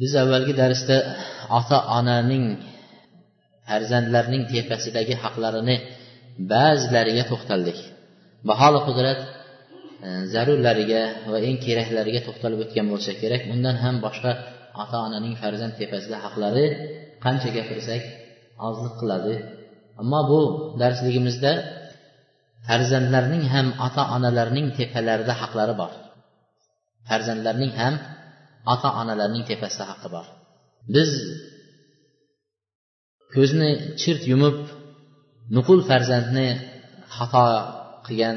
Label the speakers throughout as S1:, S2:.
S1: Biz avvalgi darsda ota onaning farzandlarning tepasidagi haqlarini ba'zilariga to'xtaldik. Baholi qudrat e, zarurlariga va eng keraklariga to'xtalib o'tgan bo'lsa kerak undan ham boshqa ota onaning farzand tepasida haqlari qancha gapirsak ozlik qiladi. Ammo bu darsligimizda farzandlarning ham ota onalarning tepalarida haqlari bor. Farzandlarning ham ota onalarning tepasida haqqi bor. Biz ko'zni chirt yumib nuqul farzandni xato qilgan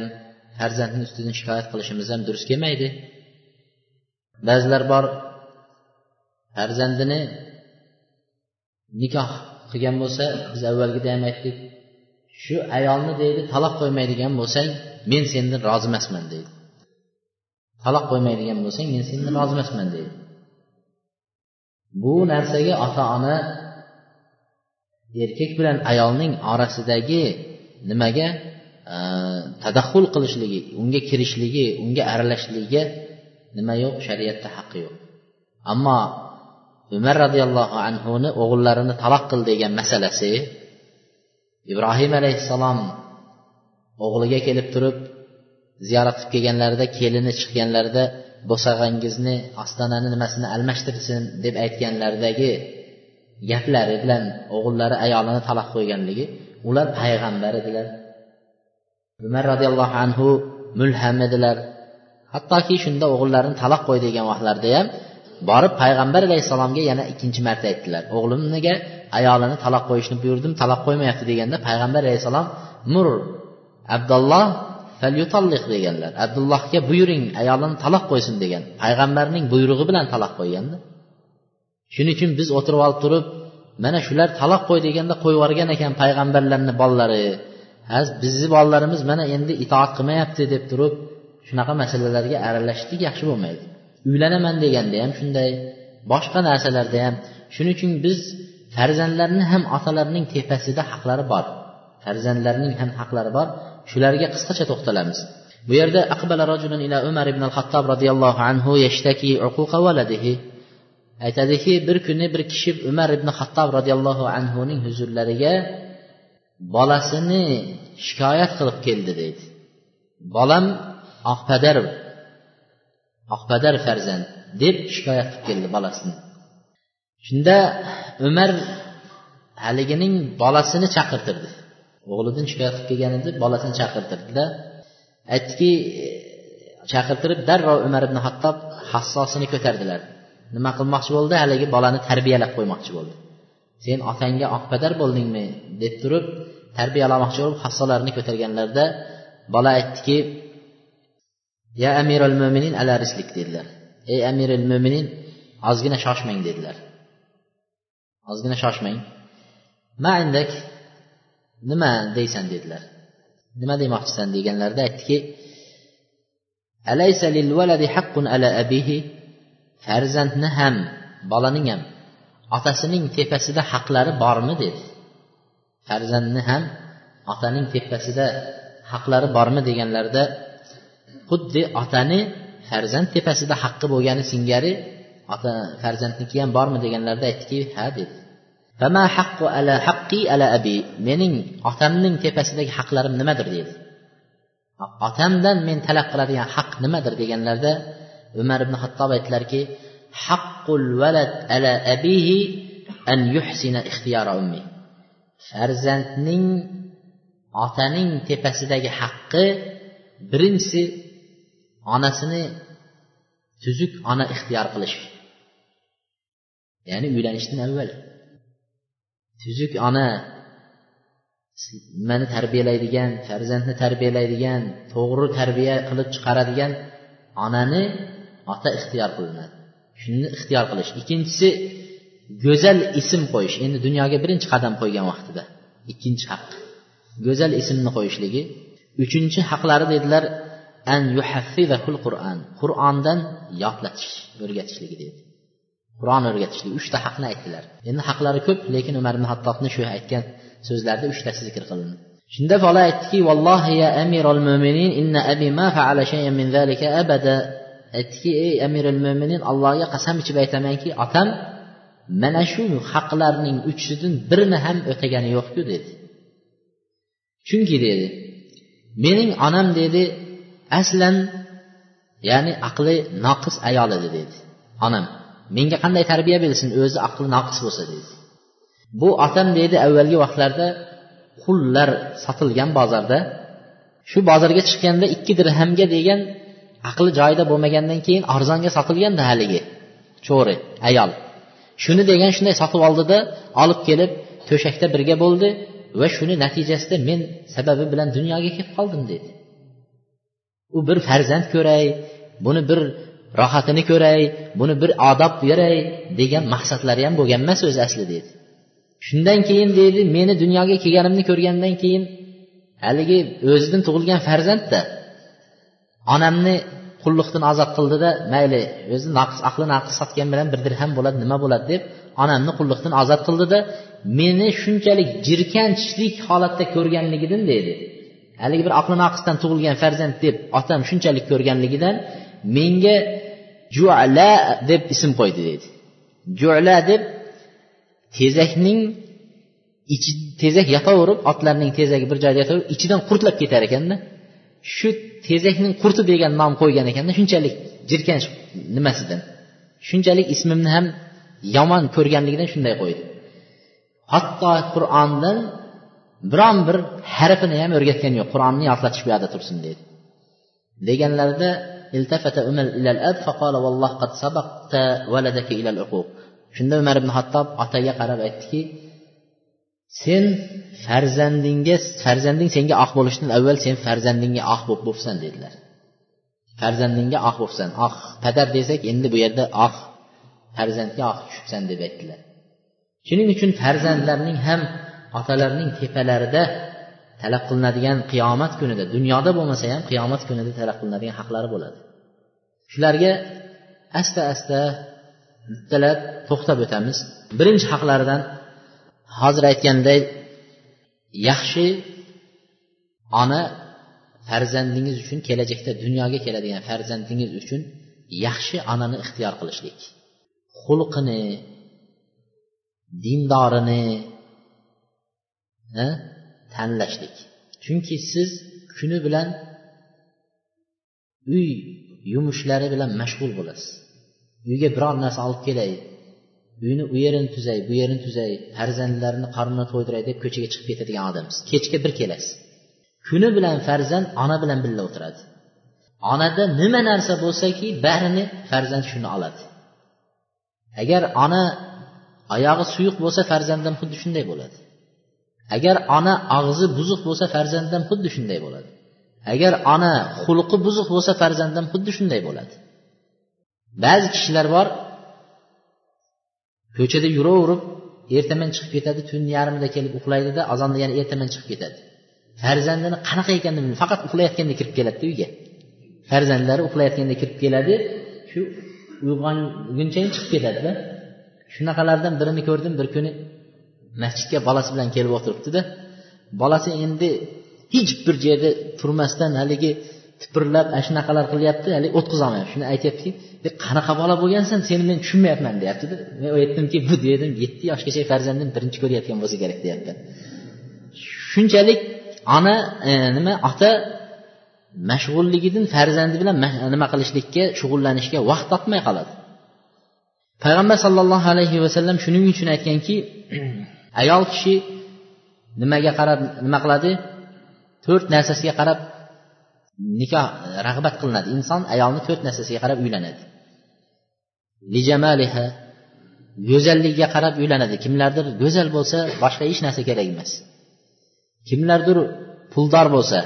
S1: farzandni ustidan shikoyat qilishimiz ham durust kelmaydi. Ba'zilar bor farzandini nikoh qilgan bo'lsa biz avvalgida ham aytdik shu ayolni deydi taloq qo'ymaydigan bo'lsang men sendan rozi emasman deydi. Taloq qo'ymaydigan bo'lsang men sendan rozi emasman deydi. Bu narsaga ota ona erkak bilan ayolning orasidagi nimaga e, tadaxul qilishligi unga kirishligi unga aralashishligiga nima yo'q? Shariatda haqqi yo'q. Ammo umar roziyallohu anhuni o'g'illarini taloq qil degan masalasi ibrohim alayhissalom o'g'liga kelib turib ziyorat qilib kelganlarida kelini chiqqanlarida bo'sag'angizni ostonani nimasini almashtirsin deb aytganlaridagi gaplari bilan o'g'illari ayolini taloq qo'yganligi ular payg'ambar edilar. Umar roziyallohu anhu mulham edilar. Hattoki shunda o'g'illarini taloq qo'y degan vaqtlarda ham borib payg'ambar alayhissalomga yana ikkinchi marta aytdilar. O'g'limniga ayolini taloq qo'yishni buyurdim taloq qo'ymayapti? deganda payg'ambar alayhissalom mur abdulloh falyutalliq deganlar abdullohga buyuring ayolini taloq qo'ysin degan. Payg'ambarning buyrug'i bilan taloq qo'yganda. Shuning uchun biz o'tirib olib turib mana shular taloq qo'y deganda qo'yib yuborgan ekan payg'ambarlarni bolalari. Bizni bolalarimiz mana endi itoat qilmayapti deb turib shunaqa masalalarga aralashishlik yaxshi bo'lmaydi. Uylanaman deganda ham shunday boshqa narsalarda ham. Shuning uchun biz farzandlarni ham otalarining tepasida haqlari bor. Farzandlarning ham haqlari bor. Shularga qisqacha to'xtalamiz. Bu yerda aqbala rajulun ila umar ibn al hattob roziyallohu anhu yashtaki uquqa valadihi aytadiki bir kuni bir kishi umar ibn hattob roziyallohu anhuning huzurlariga bolasini shikoyat qilib keldi deydi. Bolam oqpadar oqpadar farzand deb shikoyat qilib keldi bolasini. Shunda umar haligining bolasini chaqirtirdi. O'g'lidan shikoyat qilib kelgan edi bolasini chaqirtirdida. Aytdiki chaqirtirib darrov umar ibn hattob hassosini ko'tardilar. Nima qilmoqchi bo'ldi? Haligi bolani tarbiyalab qo'ymoqchi bo'ldi. Sen otangga oqpadar bo'ldingmi? deb turib tarbiyalamoqchi bo'lib hassolarini ko'targanlarida bola aytdiki ya amiral mo'minin ala rislik dedilar. Ey amiril mo'minin ozgina shoshmang dedilar. Ozgina shoshmang. Ma indak? Nima deysan dedilar. Nima demoqchisan deganlarida aytdiki alaysa lil valadi haqqun ala abihi? Farzandni ham bolaning ham otasining tepasida haqlari bormi? dedi. Farzandni ham otaning tepasida haqlari bormi? deganlarida xuddi otani farzand tepasida haqqi bo'lgani singari ota farzandniki ham bormi? deganlarida aytdiki ha dedi. Mening otamning tepasidagi haqlarim nimadir dedi otamdan men talab qiladigan haq nimadir deganlarida umar ibn hattob aytdilarki haqqul valad ala abihi an yuhsina ixtiyara ummi. Farzandning otaning tepasidagi haqqi birinchisi onasini tuzuk ona ixtiyor qilish. Ya'ni uylanishdan avval. Tuzuk ona nimani tarbiyalaydigan farzandni tarbiyalaydigan to'g'ri tarbiya qilib chiqaradigan onani ota ixtiyor qilinadi. Shuni ixtiyor qilish. Ikkinchisi go'zal ism qo'yish. Endi dunyoga birinchi qadam qo'ygan vaqtida. Ikkinchi haq. Go'zal ismni qo'yishligi. Uchinchi haqlari dedilar an qur'on qur'ondan yodlatish o'rgatishligi dedi. Qur'on o'rgatishlik uchta haqni aytdilar. Endi haqlari ko'p lekin umar ibn hattobni shu aytgan so'zlarida uchtasi zikr qilindi shunda bola aytdiki vallohi ya amirul mo'minin inna abi ma faala shay'an min zalika abada. Aytdiki ey amirul mo'minin allohga qasam ichib aytamanki otam mana shu haqlarning uchidan birini ham o'tagani yo'qku dedi. Chunki dedi mening onam dedi aslan ya'ni aqli noqis ayol edi dedi onam. Menga qanday tarbiya bersin o'zi aqli naqis bo'lsa dedi bu otam deydi avvalgi vaqtlarda qullar sotilgan bozorda. Shu bozorga chiqqanda ikki dirhamga degan aqli joyida bo'lmagandan keyin arzonga sotilganda haligi. Cho'ri ayol. Shuni degan shunday sotib oldida olib kelib to'shakda birga bo'ldi va shuni natijasida men sababi bilan dunyoga kelib qoldim dedi. U bir farzand ko'ray buni bir rohatini ko'ray buni bir odob beray degan maqsadlari ham bo'lgan emas o'zi asli dedi shundan keyin deydi meni dunyoga kelganimni ko'rgandan keyin haligi o'zidan tug'ilgan farzandda onamni qulluqdan ozod qildida mayli o'zi naqs aqli naqs sotgan bilan bir dirham bo'ladi nima bo'ladi deb onamni qulluqdan ozod qildida meni shunchalik jirkanchlik holatda ko'rganligidan deydi. Haligi bir aqli naqsdan tug'ilgan farzand deb otam shunchalik ko'rganligidan menga juala deb ism qo'ydi deydi jula deb tezakning ichi tezak yotaverib otlarning tezagi bir joyda yotaverib ichidan qurtlab ketar ekanda. Shu tezakning qurti degan nom qo'ygan ekanda shunchalik jirkanch nimasidan. Shunchalik ismimni ham yomon ko'rganligidan shunday qo'ydi. Hatto qur'ondan biron bir harfini ham o'rgatgani yo'q. Qur'onni yodlatish bu yoqda tursin deydi deganlarida التفت عمر إلى الأب فقال والله قد سبقت ولدك إلى العقوق shunda umar ibn hattob otaga qarab aytdiki sen farzandingga farzanding senga oq bo'lishidan avval sen farzandingga oq bo'lib bo'libsan dedilar farzandingga oq bo'libsan oq padar desak endi bu yerda oq farzandga oq tushibsan deb aytdilar shuning uchun farzandlarning ham otalarning tepalarida talab qilinadigan qiyomat kunida dunyoda bo'lmasa ham qiyomat kunida talab qilinadigan haqlari bo'ladi Shularga asta asta bittalab to'xtab o'tamiz. Birinchi haqlaridan hozir aytganday yaxshi ona farzandingiz uchun kelajakda dunyoga keladigan farzandingiz uchun yaxshi onani ixtiyor qilishlik. Xulqini dindorini tanlashlik. Chunki siz kuni bilan uy yumushlari bilan mashg'ul bo'lasiz. Uyga biror narsa olib kelay uyni u yerini tuzay bu yerini tuzay farzandlarni qornini to'ydiray deb ko'chaga chiqib ketadigan odamsiz. Kechga bir kelasiz. Kuni bilan farzand ona bilan birga o'tiradi. Onada nima narsa bo'lsaki barini farzand shuni oladi. Agar ona oyog'i suyuq bo'lsa farzand ham xuddi shunday bo'ladi. Agar ona og'zi buzuq bo'lsa farzand ham xuddi shunday bo'ladi. Agar ona xulqi buzuq bo'lsa farzand ham xuddi shunday bo'ladi. Ba'zi kishilar bor ko'chada yuraverib ertaman chiqib ketadi tun yarmida kelib uxlaydida azonda yana ertaman chiqib ketadi. Farzandini qanaqa ekanini bilmaydi faqat uxlayotganda kirib keladida uyga. Farzandlari uxlayotganda kirib keladi shu uyg'onguncha chiqib ketadida. Shunaqalardan birini ko'rdim bir kuni masjidga bolasi bilan kelib o'tiribdida. Bolasi endi hech bir joyda turmasdan haligi tipirlab ana shunaqalar qilyapti haligi o'tqizolmayapti shuni aytyaptiki e, qanaqa bola bo'lgansan seni men tushunmayapman deyaptida. Men aytdimki bu dedim yetti yoshgacha farzandim birinchi ko'rayotgan bo'lsa kerak deyapti. Shunchalik ona e, nima ota mashg'ulligidan farzandi bilan nima qilishlikka shug'ullanishga vaqt topmay qoladi. Payg'ambar sollallohu alayhi vasallam shuning uchun aytganki ayol kishi nimaga qarab nima qiladi? To'rt narsasiga qarab nikoh e, rag'bat qilinadi. Inson ayolni to'rt narsasiga qarab uylanadi. Lijamaliha go'zalligiga qarab uylanadi. Kimlardir go'zal bo'lsa boshqa hech narsa kerak emas. Kimlardir puldor bo'lsa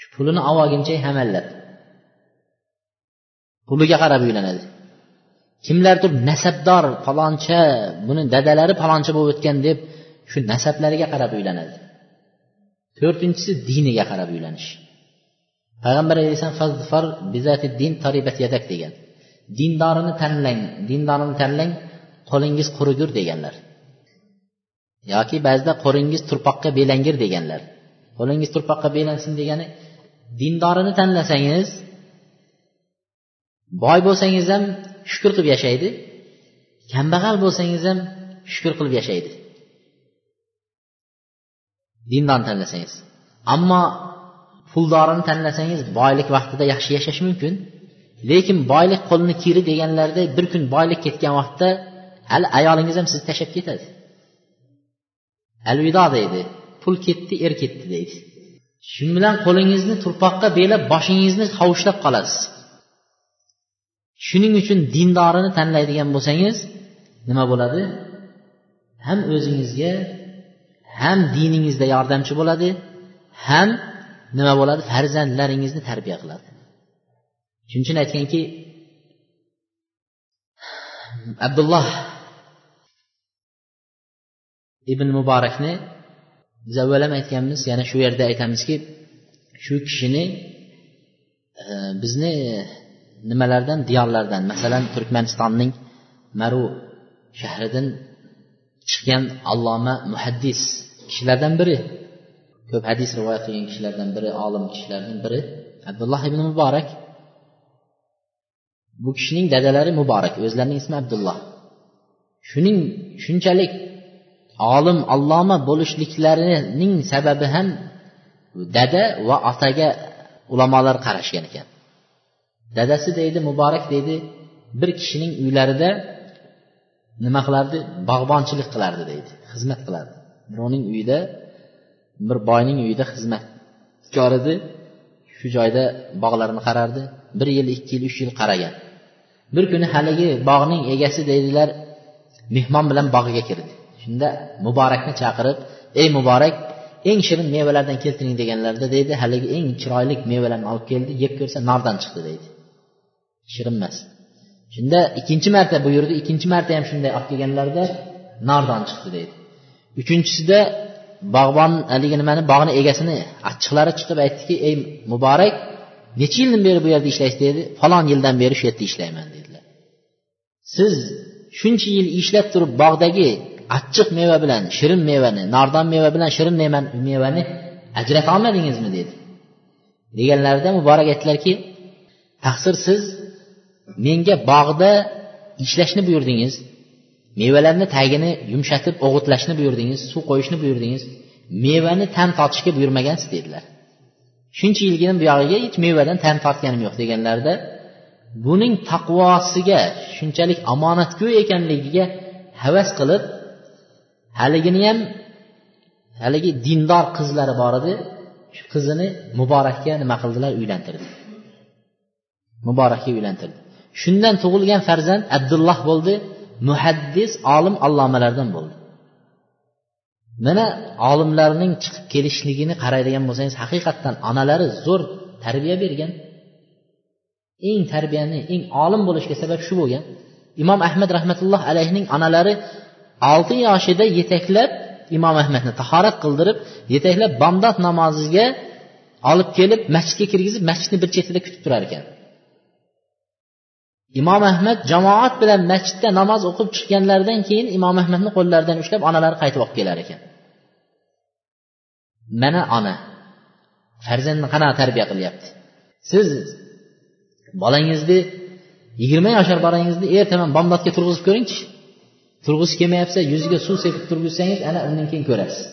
S1: shu pulini olib olguncha hamallab puliga qarab uylanadi. Kimlardir nasabdor faloncha buni dadalari faloncha bo'lib o'tgan deb shu nasablariga qarab uylanadi. To'rtinchisi diniga qarab uylanish. Payg'ambar alayhissalom din yadak degan. Dindorini tanlang dindorini tanlang qo'lingiz qurigur deganlar. Yoki ba'zida qo'lingiz turpoqqa belangir deganlar. Qo'lingiz turpoqqa belansin degani dindorini tanlasangiz boy bo'lsangiz ham shukur qilib yashaydi kambag'al bo'lsangiz ham shukur qilib yashaydi. Dindorni tanlasangiz. Ammo puldorini tanlasangiz boylik vaqtida yaxshi yashash mumkin. Lekin boylik qo'lni kiri deganlarida bir kun boylik ketgan vaqtda hali ayolingiz ham sizni tashlab ketadi. Alvido deydi pul ketdi er ketdi deydi. Shu bilan qo'lingizni turpoqqa belab boshingizni hovuchlab qolasiz. Shuning uchun dindorini tanlaydigan bo'lsangiz nima bo'ladi? Ham o'zingizga ham diningizda yordamchi bo'ladi ham nima bo'ladi? Farzandlaringizni tarbiya qiladi. Shuning uchun aytganki abdulloh ibn muborakni biz avval ham aytganmiz yana shu yerda aytamizki shu kishini e, bizni e, nimalardan? Diyorlardan masalan turkmanistonning maru shahridan chiqqan alloma muhaddis kishilardan biri. Ko'p hadis rivoyat qilgan kishilardan biri olim kishilardan biri. Abdulloh ibn muborak. Bu kishining dadalari muborak o'zlarining ismi abdulloh. Shuning shunchalik olim alloma bo'lishliklarining sababi ham dada va otaga ulamolar qarashgan ekan. Dadasi deydi muborak deydi bir kishining uylarida nima qilardi? Bog'bonchilik qilardi deydi xizmat qilardi. Birovning uyida bir boyning uyida xizmatkor edi shu joyda bog'larni qarardi. Bir yil ikki yil uch yil qaragan. Bir kuni haligi bog'ning egasi deydilar mehmon bilan bog'iga kirdi. Shunda muborakni chaqirib ey muborak eng shirin mevalardan keltiring deganlarida deydi haligi eng chiroyli mevalarni olib keldi yeb ko'rsa nordan chiqdi deydi. Shirinmas shunda ikkinchi marta buyurdi ikkinchi marta ham shunday olib kelganlarida nordon chiqdi deydi. Uchinchisida bog'bon haligi nimani bog'ni egasini achchiqlari chiqib aytdiki ey muborak necha yildan beri bu yerda ishlaysiz? dedi. Falon yildan beri shu yerda ishlayman dedilar. Siz shuncha yil ishlab turib bog'dagi achchiq meva bilan shirin mevani nordon meva bilan shirin mevani ajrata olmadingizmi? dedi. Deganlarida muborak aytdilarki taqsir siz menga bog'da ishlashni buyurdingiz. Mevalarni tagini yumshatib o'g'itlashni buyurdingiz suv qo'yishni buyurdingiz mevani ta'm totishga buyurmagansiz dedilar. Shuncha yilgina buyog'iga hech mevadan ta'm tortganim yo'q deganlarida buning taqvosiga shunchalik omonatgo'y ekanligiga havas qilib haligini ham haligi dindor qizlari bor edi shu qizini muborakka nima qildilar? Uylantirdi. Muborakka uylantirdi. Shundan tug'ilgan farzand abdulloh bo'ldi. Muhaddis olim allomalardan bo'ldi. Mana olimlarning chiqib kelishligini qaraydigan bo'lsangiz haqiqatdan onalari zo'r tarbiya bergan. Eng tarbiyani eng olim bo'lishga sabab shu bo'lgan. Imom ahmad rahmatulloh alayhining onalari olti yoshida yetaklab imom ahmadni tahorat qildirib yetaklab bomdod namoziga olib kelib masjidga kirgizib masjidni bir chetida kutib turar ekan. Imom ahmad jamoat bilan masjidda namoz o'qib chiqqanlaridan keyin imom ahmadni qo'llaridan ushlab onalari qaytib olib kelar ekan. Mana ona farzandni qanaqa tarbiya qilyapti? Siz bolangizni yigirma yoshar bolangizni ertaman bomdodga turg'izib ko'ringchi. Turg'isi kelmayapsa yuziga suv sepib turgizsangiz ana undan keyin ko'rasiz.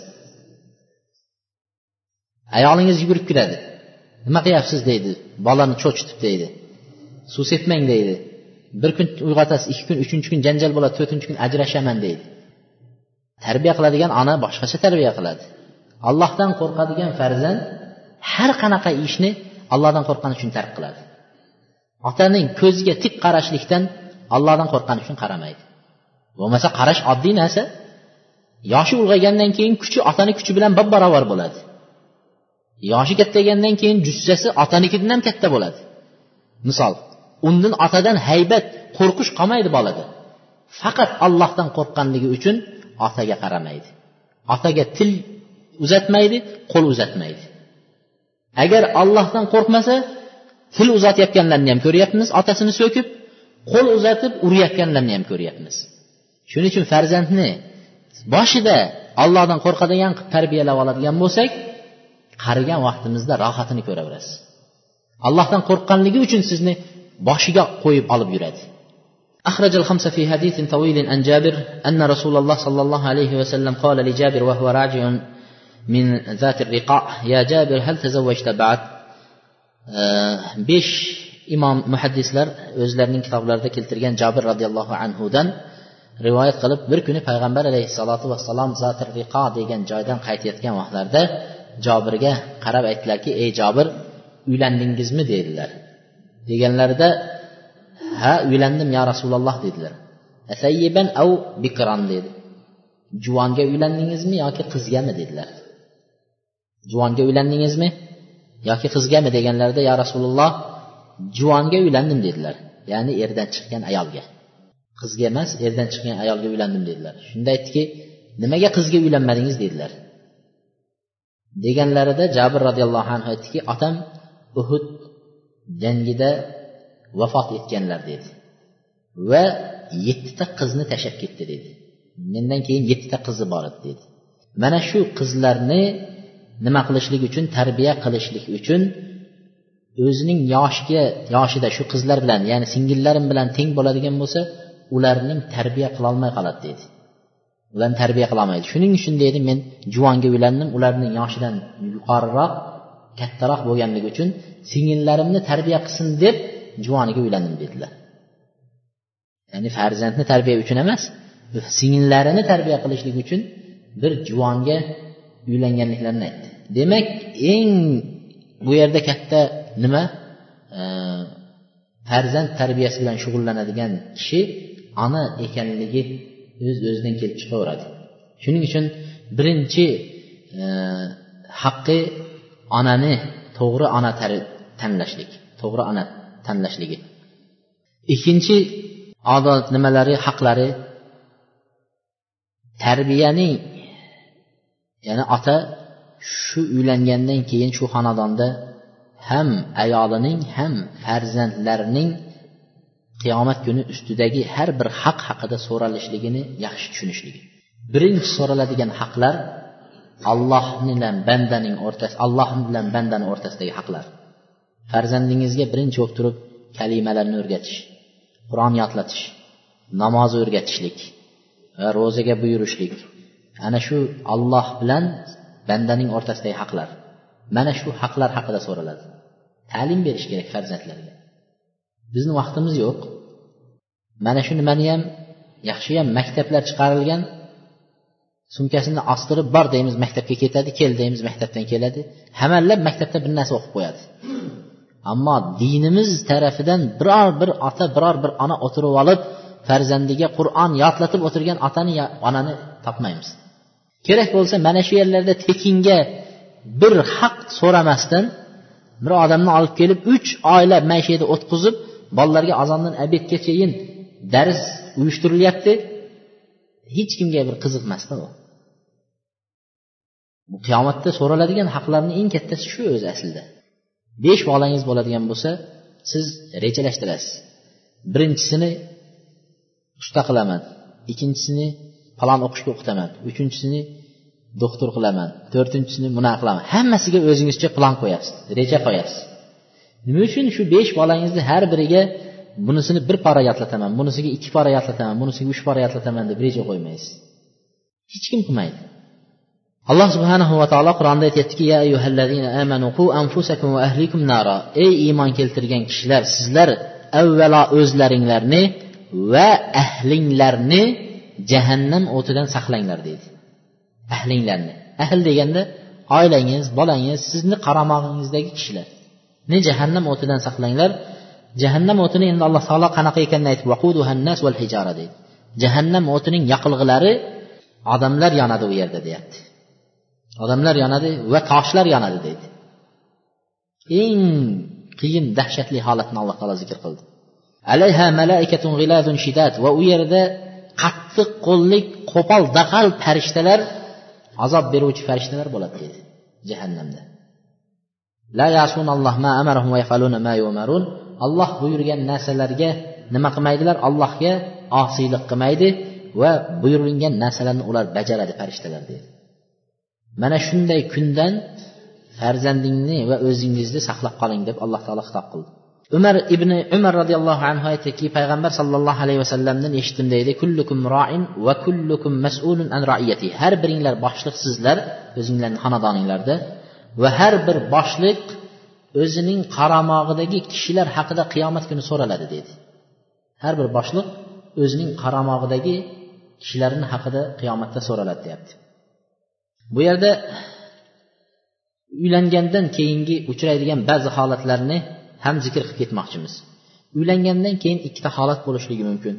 S1: Ayolingiz yugurib kiradi. Nima qilyapsiz deydi bolani cho'chitib deydi. Suv sepmang deydi. Bir kun uyg'otasiz ikki kun uchinchi kun janjal bo'ladi to'rtinchi kun ajrashaman deydi. Tarbiya qiladigan ona boshqacha tarbiya qiladi. Allohdan qo'rqadigan farzand har qanaqa ishni allohdan qo'rqqani uchun tark qiladi. Otaning ko'ziga tik qarashlikdan allohdan qo'rqqani uchun qaramaydi. Bo'lmasa qarash oddiy narsa. Yoshi ulg'aygandan keyin kuchi otani kuchi bilan bab barobar bo'ladi. Yoshi kattaygandan keyin jussasi otanikidan ham katta bo'ladi. Misol undan otadan haybat qo'rqish qolmaydi bolada. Faqat allohdan qo'rqqanligi uchun otaga qaramaydi. Otaga til uzatmaydi qo'l uzatmaydi. Agar allohdan qo'rqmasa til uzatayotganlarni ham ko'ryapmiz otasini so'kib qo'l uzatib urayotganlarni ham ko'ryapmiz. Shuning uchun farzandni boshida allohdan qo'rqadigan qilib tarbiyalab oladigan bo'lsak qarigan vaqtimizda rohatini ko'raverasiz. Allohdan qo'rqqanligi uchun sizni boshiga qo'yib olib yuradi أخرج الخمسة في حديث طويل عن جابر أن رسول الله صلى الله عليه وسلم قال لجابر وهو راجع من ذات الرقاع يا جابر هل تزوجت بعد besh imom muhaddislar o'zlarining kitoblarida keltirgan jobir roziyallohu anhudan rivoyat qilib bir kuni payg'ambar alayhissalotu vassalom zotir riqo degan joydan qaytayotgan vaqtlarida jobirga qarab aytdilarki ey jobir uylandingizmi dedilar Deganlarida ha uylandim ya rasululloh dedilar. Asayyiban av bikron dedi. Juvonga uylandingizmi yoki qizgami? dedilar. Juvonga uylandingizmi yoki qizgami? deganlarida ya rasululloh juvonga uylandim dedilar. Ya'ni erdan chiqqan ayolga. Qizga emas erdan chiqqan ayolga uylandim dedilar. Shunda aytdiki nimaga qizga uylanmadingiz? dedilar. Deganlarida jabir roziyallohu anhu aytdiki otam uhud jangida vafot etganlar dedi. Va yettita qizni tashlab ketdi dedi. Mendan keyin yettita qizi bor edi dedi. Mana shu qizlarni nima qilishlik uchun tarbiya qilishlik uchun o'zining yoshiga yoshida shu qizlar bilan ya'ni singillarim bilan teng bo'ladigan bo'lsa ularning tarbiya qilolmay qoladi dedi. Ularni tarbiya qilolmaydi shuning uchun deydi men juvonga uylandim ularning yoshidan yuqoriroq kattaroq bo'lganligi uchun singillarimni tarbiya qilsin deb juvoniga uylandim dedilar. Ya'ni farzandni tarbiya uchun emas singillarini tarbiya qilishlik uchun bir juvonga uylanganliklarini aytdi. Demak eng bu yerda katta nima? Farzand tarbiyasi bilan shug'ullanadigan kishi ona ekanligi o'z o'zidan kelib chiqaveradi. Shuning uchun birinchi haqqi onani to'g'ri ona tanlashlik to'g'ri ona tanlashligi. Ikkinchi odat nimalari haqlari? Tarbiyaning ya'ni ota shu uylangandan keyin shu xonadonda ham ayolining ham farzandlarining qiyomat kuni ustidagi har bir haq haqida so'ralishligini yaxshi tushunishligi. Birinchi so'raladigan haqlar alloh bilan bandaning o'rtasi alloh bilan bandani o'rtasidagi haqlar. Farzandingizga birinchi bo'lib turib kalimalarni o'rgatish qur'on yodlatish namoz o'rgatishlik va ro'zaga buyurishlik. Ana shu alloh bilan bandaning o'rtasidagi haqlar. Mana shu haqlar haqida so'raladi. Ta'lim berish kerak farzandlarga. Bizni vaqtimiz yo'q. Mana shu nimani ham yaxshiyam maktablar chiqarilgan sumkasini ostirib bor deymiz maktabga ketadi kel deymiz maktabdan keladi. Hamallab maktabda bir narsa o'qib qo'yadi. Ammo dinimiz tarafidan biror bir ota biror bir ona o'tirib olib farzandiga qur'on yodlatib o'tirgan otani onani topmaymiz. Kerak bo'lsa mana shu yerlarda tekinga bir haq so'ramasdan bir odamni olib kelib uch oylab mana shu yerda o'tqizib bolalarga azondan obedgachayin dars uyushtirilyapti. Hech kimga bir qiziqmasda u. Bu qiyomatda so'raladigan haqlarni eng kattasi shu o'zi aslida. Besh bolangiz bo'ladigan bo'lsa siz rejalashtirasiz. Birinchisini usta qilaman ikkinchisini falon o'qishga o'qitaman uchinchisini doktor qilaman to'rtinchisini bunaqa qilaman hammasiga o'zingizcha plan qo'yasiz reja qo'yasiz. Nima uchun shu besh bolangizni har biriga bunisini bir pora yodlataman bunisiga ikki pora yodlataman bunisiga uch pora yodlataman deb reja qo'ymaysiz. Hech kim qilmaydi. Alloh subhanahu va taolo qur'onda aytyaptiki ya amanu qu anfusakum va ahlikum nara ey iymon keltirgan kishilar sizlar avvalo o'zlaringlarni va ahlinglarni jahannam o'tidan saqlanglar deydi. Ahlinglarni. Ahl deganda oilangiz bolangiz sizni qaramog'ingizdagi kishilarni jahannam o'tidan saqlanglar jahannam o'tini endi alloh taolo qanaqa ekanini aytib deydi. Jahannam o'tining yoqilg'ilari odamlar yonadi u yerda deyapti. Odamlar yonadi va toshlar yonadi deydi. Eng qiyin dahshatli holatni alloh taolo zikr qildi. Alayha malaikatun g'ilazun shidat va u yerda qattiq qo'llik qo'pol daqal farishtalar azob beruvchi farishtalar bo'ladi deydi jahannamda. La yasunalloh ma amarahum va yafaluna ma yumarun alloh buyurgan narsalarga nima qilmaydilar? Allohga osiylik qilmaydi va buyurilgan narsalarni ular bajaradi farishtalar deydi. Mana shunday kundan farzandingni va o'zingizni saqlab qoling deb alloh taolo xitob qildi. Umar ibn umar roziyallohu anhu aytdiki payg'ambar sallallohu alayhi vasallamdan eshitdim deydi kullukum roin va kullukum mas'ulun an raiyati. Har biringlar boshliqsizlar o'zinglarni xonadoninglarda va har bir boshliq o'zining qaramog'idagi kishilar haqida qiyomat kuni so'raladi dedi har bir boshliq o'zining qaramog'idagi kishilarni haqida qiyomatda so'raladi deyapti. Bu yerda uylangandan keyingi uchraydigan ba'zi holatlarni ham zikr qilib ketmoqchimiz. Uylangandan keyin ikkita holat bo'lishligi mumkin.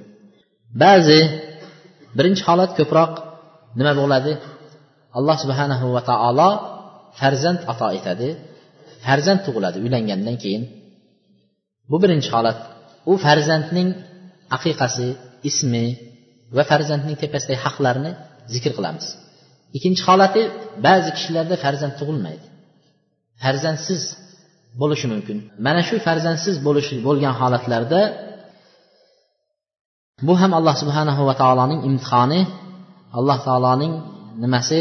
S1: Ba'zi birinchi holat ko'proq nima bo'ladi? Alloh subhanahu va taolo farzand ato etadi. Farzand tug'iladi uylangandan keyin. Bu birinchi holat. U farzandning aqiqasi ismi va farzandning tepasidagi haqlarni zikr qilamiz. Ikkinchi holati ba'zi kishilarda farzand tug'ilmaydi. Farzandsiz bo'lishi mumkin. Mana shu farzandsiz bo'lishi bo'lgan holatlarda bu ham alloh subhanahu va taoloning imtihoni alloh taoloning nimasi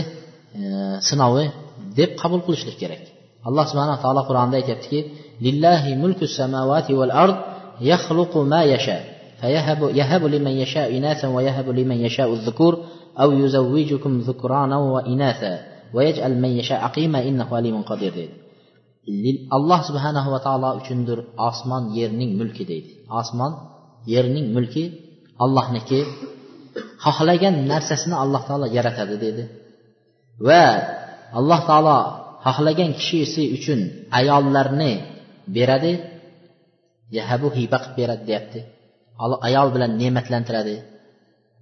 S1: e, sinovi deb qabul qilishlik kerak. Alloh subhanaa taolo qur'onda aytyaptiki lillahi mulku samavati val ard yakhluqu ma yasha فيهب يهب لمن يشاء إناثا ويهب لمن يشاء الذكور أو يزوجكم ذكرانا وإناثا ويجعل من يشاء عقيما إنه عليم قدير deydi alloh subhanahu va taolo uchundir osmon yerning mulki deydi osmon yerning mulki allohniki xohlagan narsasini alloh taolo yaratadi dedi va alloh taolo xohlagan kishisi uchun ayollarni beradi. Yahabu hiba qilib beradi deyapti. Ayol bilan ne'matlantiradi.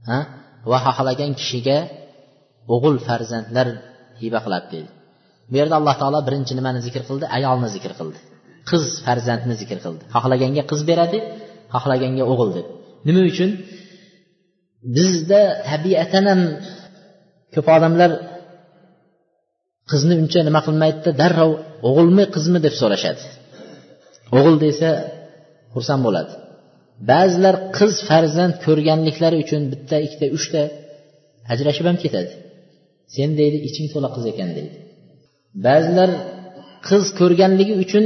S1: Ha? Va xohlagan kishiga o'g'il farzandlar hiba qiladi deydi. Bu yerda alloh taolo birinchi nimani zikr qildi? Ayolni zikr qildi. Qiz farzandni zikr qildi. Xohlaganga qiz beradi xohlaganga o'g'il deb nima uchun? Bizda tabiatan ham ko'p odamlar qizni uncha nima qilmaydida darrov o'g'ilmi qizmi deb so'rashadi. O'g'il desa xursand bo'ladi. Ba'zilar qiz farzand ko'rganliklari uchun bitta ikkita uchta ajrashib ham ketadi. Sen deydi iching to'la qiz ekan deydi. Ba'zilar qiz ko'rganligi uchun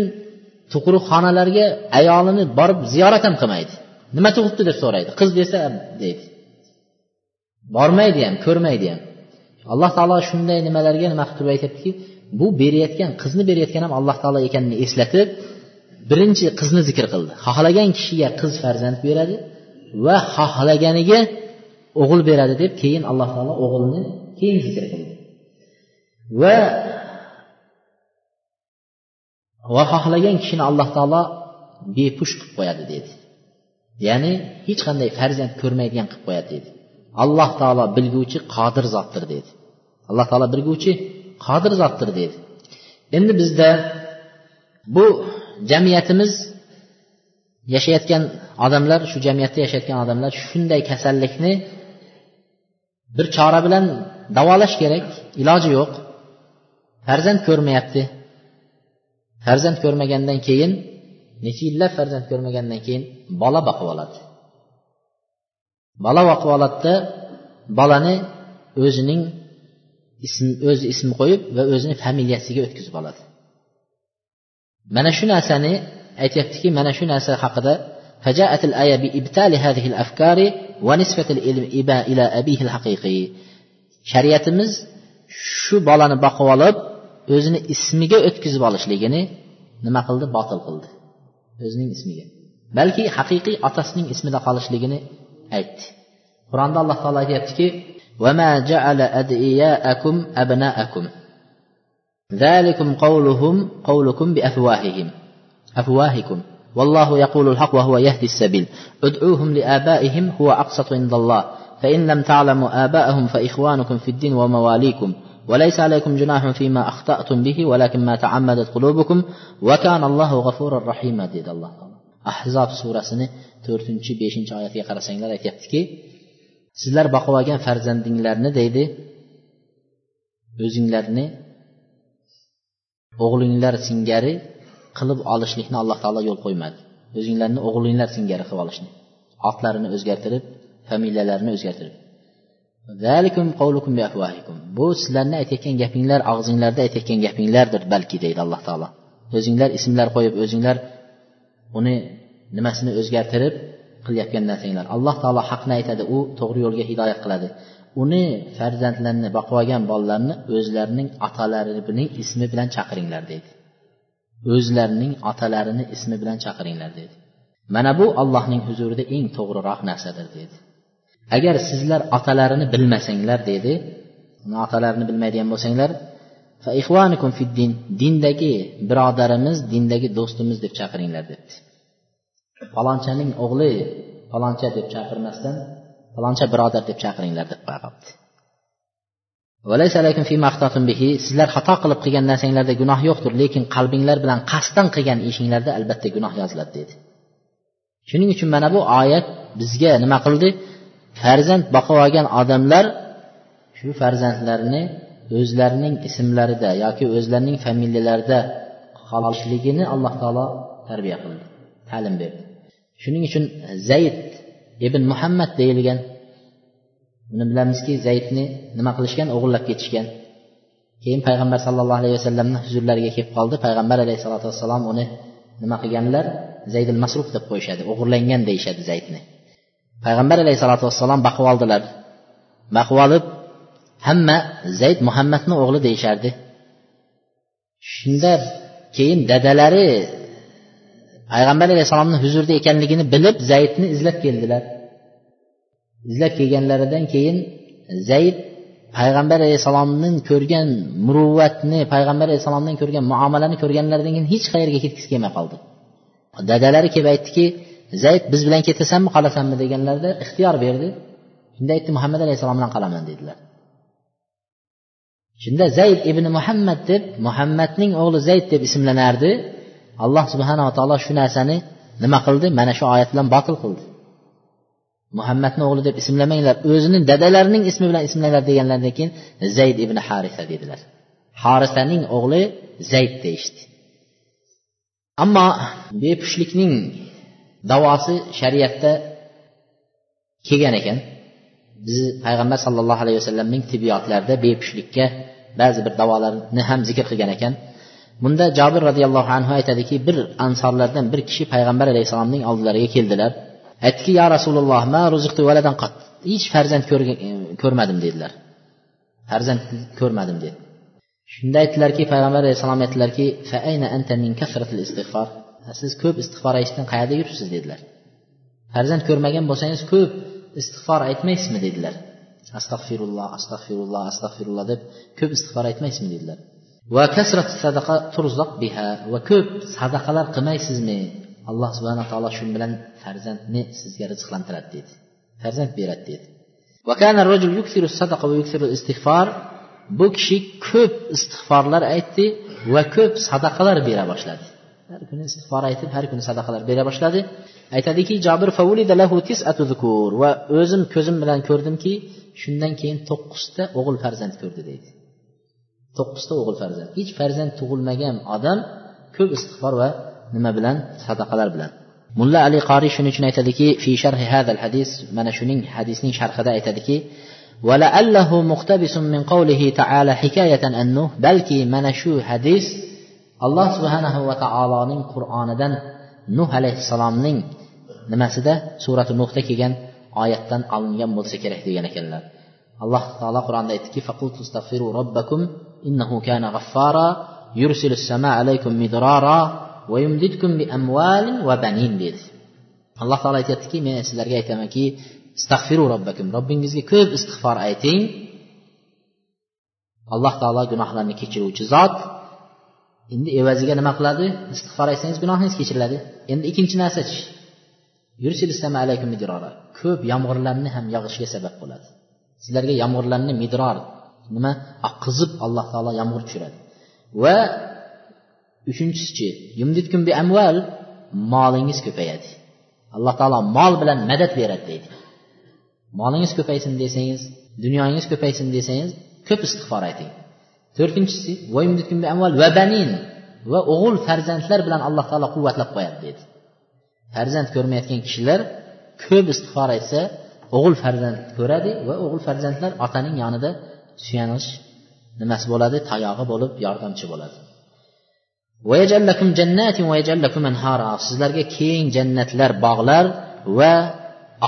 S1: tug'ruqxonalarga ayolini borib ziyorat ham qilmaydi. Nima tug'ibdi deb so'raydi. Qiz desa deydi. Bormaydi ham ko'rmaydi ham. Alloh taolo shunday nimalarga nima qilib turib aytyaptiki bu berayotgan qizni berayotgan ham alloh taolo ekanini eslatib birinchi qizni zikr qildi. Xohlagan kishiga qiz farzand beradi va xohlaganiga o'g'il beradi deb keyin alloh taolo o'g'ilni keyin zikr qildi. Va va xohlagan kishini alloh taolo bepush qilib qo'yadi dedi. Ya'ni hech qanday farzand ko'rmaydigan qilib qo'yadi dedi. Alloh taolo bilguvchi qodir zotdir dedi. Alloh taolo bilguvchi qodir zotdir dedi. Endi bizda bu jamiyatimiz yashayotgan odamlar shu jamiyatda yashayotgan odamlar shunday kasallikni bir chora bilan davolash kerak iloji yo'q. Farzand ko'rmayapti. Farzand ko'rmagandan keyin necha yillab farzand ko'rmagandan keyin bola boqib oladi. bola boqib oladida bolani o'zining ism o'zi ism qo'yib va o'zini familiyasiga o'tkazib oladi mana shu narsani aytyaptiki mana shu narsa haqida فجاءت الآية بإبتال هذه الأفكار ونسبة العلم إلى أبيه الحقيقي shariatimiz shu bolani boqib olib o'zini ismiga o'tkazib olishligini nima qildi botil qildi o'zining ismiga balki haqiqiy otasining ismida qolishligini aytdi qur'onda alloh taolo aytyaptiki وما جعل أدعياءكم أبناءكم ذلكم قولهم قولكم بأفواههم أفواهكم والله يقول الحق وهو يهدي السبيل ادعوهم لآبائهم هو أقسط عند الله فإن لم تعلموا آباءهم فإخوانكم في الدين ومواليكم وليس عليكم جناح فيما أخطأتم به ولكن ما تعمدت قلوبكم وكان الله غفورا رحيما ديد الله ahzob surasini to'rtinchi beshinchi oyatiga qarasanglar aytyaptiki sizlar boqib olgan farzandinglarni deydi o'zinglarni o'g'linglar singari qilib olishlikni alloh taolo yo'l qo'ymadi. O'zinglarni o'g'linglar singari qilib olishni otlarini o'zgartirib familiyalarini o'zgartirib. Bu sizlarni aytayotgan gapinglar og'zinglarda aytayotgan gapinglardir balki deydi alloh taolo. O'zinglar ismlar qo'yib o'zinglar uni nimasini o'zgartirib qilayotgan narsanglar. Alloh taolo haqni aytadi u to'g'ri yo'lga hidoyat qiladi. Uni farzandlarini boqib olgan bolalarni o'zlarining otalarining ismi bilan chaqiringlar deydi. O'zlarining otalarini ismi bilan chaqiringlar dedi mana bu allohning huzurida eng to'g'riroq narsadir dedi agar sizlar otalarini bilmasanglar dedi otalarini bilmaydigan bo'lsanglar din dindagi birodarimiz dindagi do'stimiz deb chaqiringlar debdi palonchaning o'g'li paloncha deb chaqirmasdan paloncha birodar deb chaqiringlar deb qo'yapti. Sizlar xato qilib qilgan narsanglarda gunoh yo'qdir lekin qalbinglar bilan qasddan qilgan ishinglarda albatta gunoh yoziladi dedi. Shuning uchun mana bu oyat bizga nima qildi? Farzand boqib olgan odamlar shu farzandlarini o'zlarining ismlarida yoki o'zlarining familiyalarida qolishligini alloh taolo tarbiya qildi ta'lim berdi. Shuning uchun zayd ibn muhammad deyilgan buni bilamizki zaydni nima qilishgan? O'g'irlab ketishgan. Keyin payg'ambar sallallohu alayhi vasallamni huzurlariga kelib qoldi. Payg'ambar alayhissalotu vassalom uni nima qilganlar? Zaydil masruf deb qo'yishadi. O'g'irlangan deyishadi zaydni. Payg'ambar alayhissalotu vassalom baqib oldilar. Baqib olib hamma zayd muhammadni o'g'li deyishardi. Shunda keyin dadalari payg'ambar alayhissalomni huzurida ekanligini bilib zaydni izlab keldilar. Izlab kelganlaridan keyin zayd payg'ambar alayhissalomni ko'rgan muruvvatni payg'ambar alayhissalomdan ko'rgan muomalani ko'rganlaridan keyin hech qayerga ketgisi kelmay qoldi. Dadalari kelib aytdiki zayd biz bilan ketasanmi qolasanmi? deganlarida ixtiyor berdi. Shunda aytdi muhammad alayhissalom bilan qolaman dedilar. Shunda zayd ibn muhammad deb muhammadning o'g'li zayd deb ismlanardi. Alloh subhanava taolo shu narsani nima qildi? Mana shu oyat bilan botil qildi. Muhammadni o'g'li deb ismlamanglar. O'zini dadalarining ismi bilan ismlanglar deganlaridan keyin zayd ibn harisa dedilar. Harisaning o'g'li zayd deyishdi. Ammo bepushtlikning davosi shariatda kelgan ekan. Bizni payg'ambar sallallohu alayhi vasallamning tibbiyotlarida bepushtlikka ba'zi bir davolarni ham zikr qilgan ekan. Bunda jobir roziyallohu anhu aytadiki bir ansorlardan bir kishi payg'ambar alayhissalomning oldilariga keldilar. Aytdiki ya rasululloh ma valadan qat hech farzand ko'rmadim dedilar. Farzand ko'rmadim dedi. Shunda aytdilarki payg'ambar alayhissalom aytdilarki siz ko'p istig'for aytishdan qayerda yuribsiz dedilar. Farzand ko'rmagan bo'lsangiz ko'p istig'for aytmaysizmi dedilar. Astag'firulloh astag'firulloh astag'firulloh deb ko'p istig'for aytmaysizmi dedilar. Va kasrat sadaqa turzoq biha. Va ko'p sadaqalar qilmaysizmi? Alloh subhana taolo shu bilan farzandni sizga rizqlantiradi dedi. Farzand beradi dedi. Bu kishi ko'p istig'forlar aytdi va ko'p sadaqalar bera boshladi. Har kuni istig'for aytib har kuni sadaqalar bera boshladi. Aytadiki jobir va o'zim ko'zim bilan ko'rdimki shundan keyin to'qqizta o'g'il farzand ko'rdi deydi to'qqizta o'g'il farzand hech farzand tug'ilmagan odam ko'p istig'for va nima bilan sadaqalar bilan mulla ali qoriy shuning uchun aytadiki fi sharhi hadal hadis mana shuning hadisning sharhida aytadiki ولعله مقتبس من قوله تعالى حكاية أنه balki mana shu hadis alloh subhanahu va taoloning qur'onidan nuh alayhissalomning nimasida surati nuhda kelgan oyatdan olingan bo'lsa kerak degan ekanlar alloh taolo qur'onda aytdiki إنه كان غفارا يرسل السماء عليكم مدرارا ويمددكم بأموال وبنين bi dedi alloh taolo aytyaptiki men sizlarga aytamanki istag'firu robbakum robbingizga ko'p istig'for ayting. alloh taolo gunohlarni kechiruvchi zot. Endi evaziga nima qiladi? Istig'for aytsangiz gunohingiz kechiriladi. Endi ikkinchi narsachi ko'p yomg'irlarni ham yog'ishiga sabab bo'ladi. Sizlarga yomg'irlarni midror nima? Oqizib alloh taolo yomg'ir tushiradi. Va uchinchisichi yumditkum bi amval molingiz ko'payadi. Alloh taolo mol bilan madad beradi deydi. Molingiz ko'paysin desangiz dunyoyingiz ko'paysin desangiz ko'p istig'for ayting. To'rtinchisi va banin va o'g'il farzandlar bilan alloh taolo quvvatlab qo'yadi dedi farzand ko'rmayotgan kishilar ko'p istig'for aytsa o'g'il farzand ko'radi va o'g'il farzandlar otaning yonida suyanish nimasi bo'ladi? Tayog'i bo'lib yordamchi bo'ladi. Sizlarga keng jannatlar bog'lar va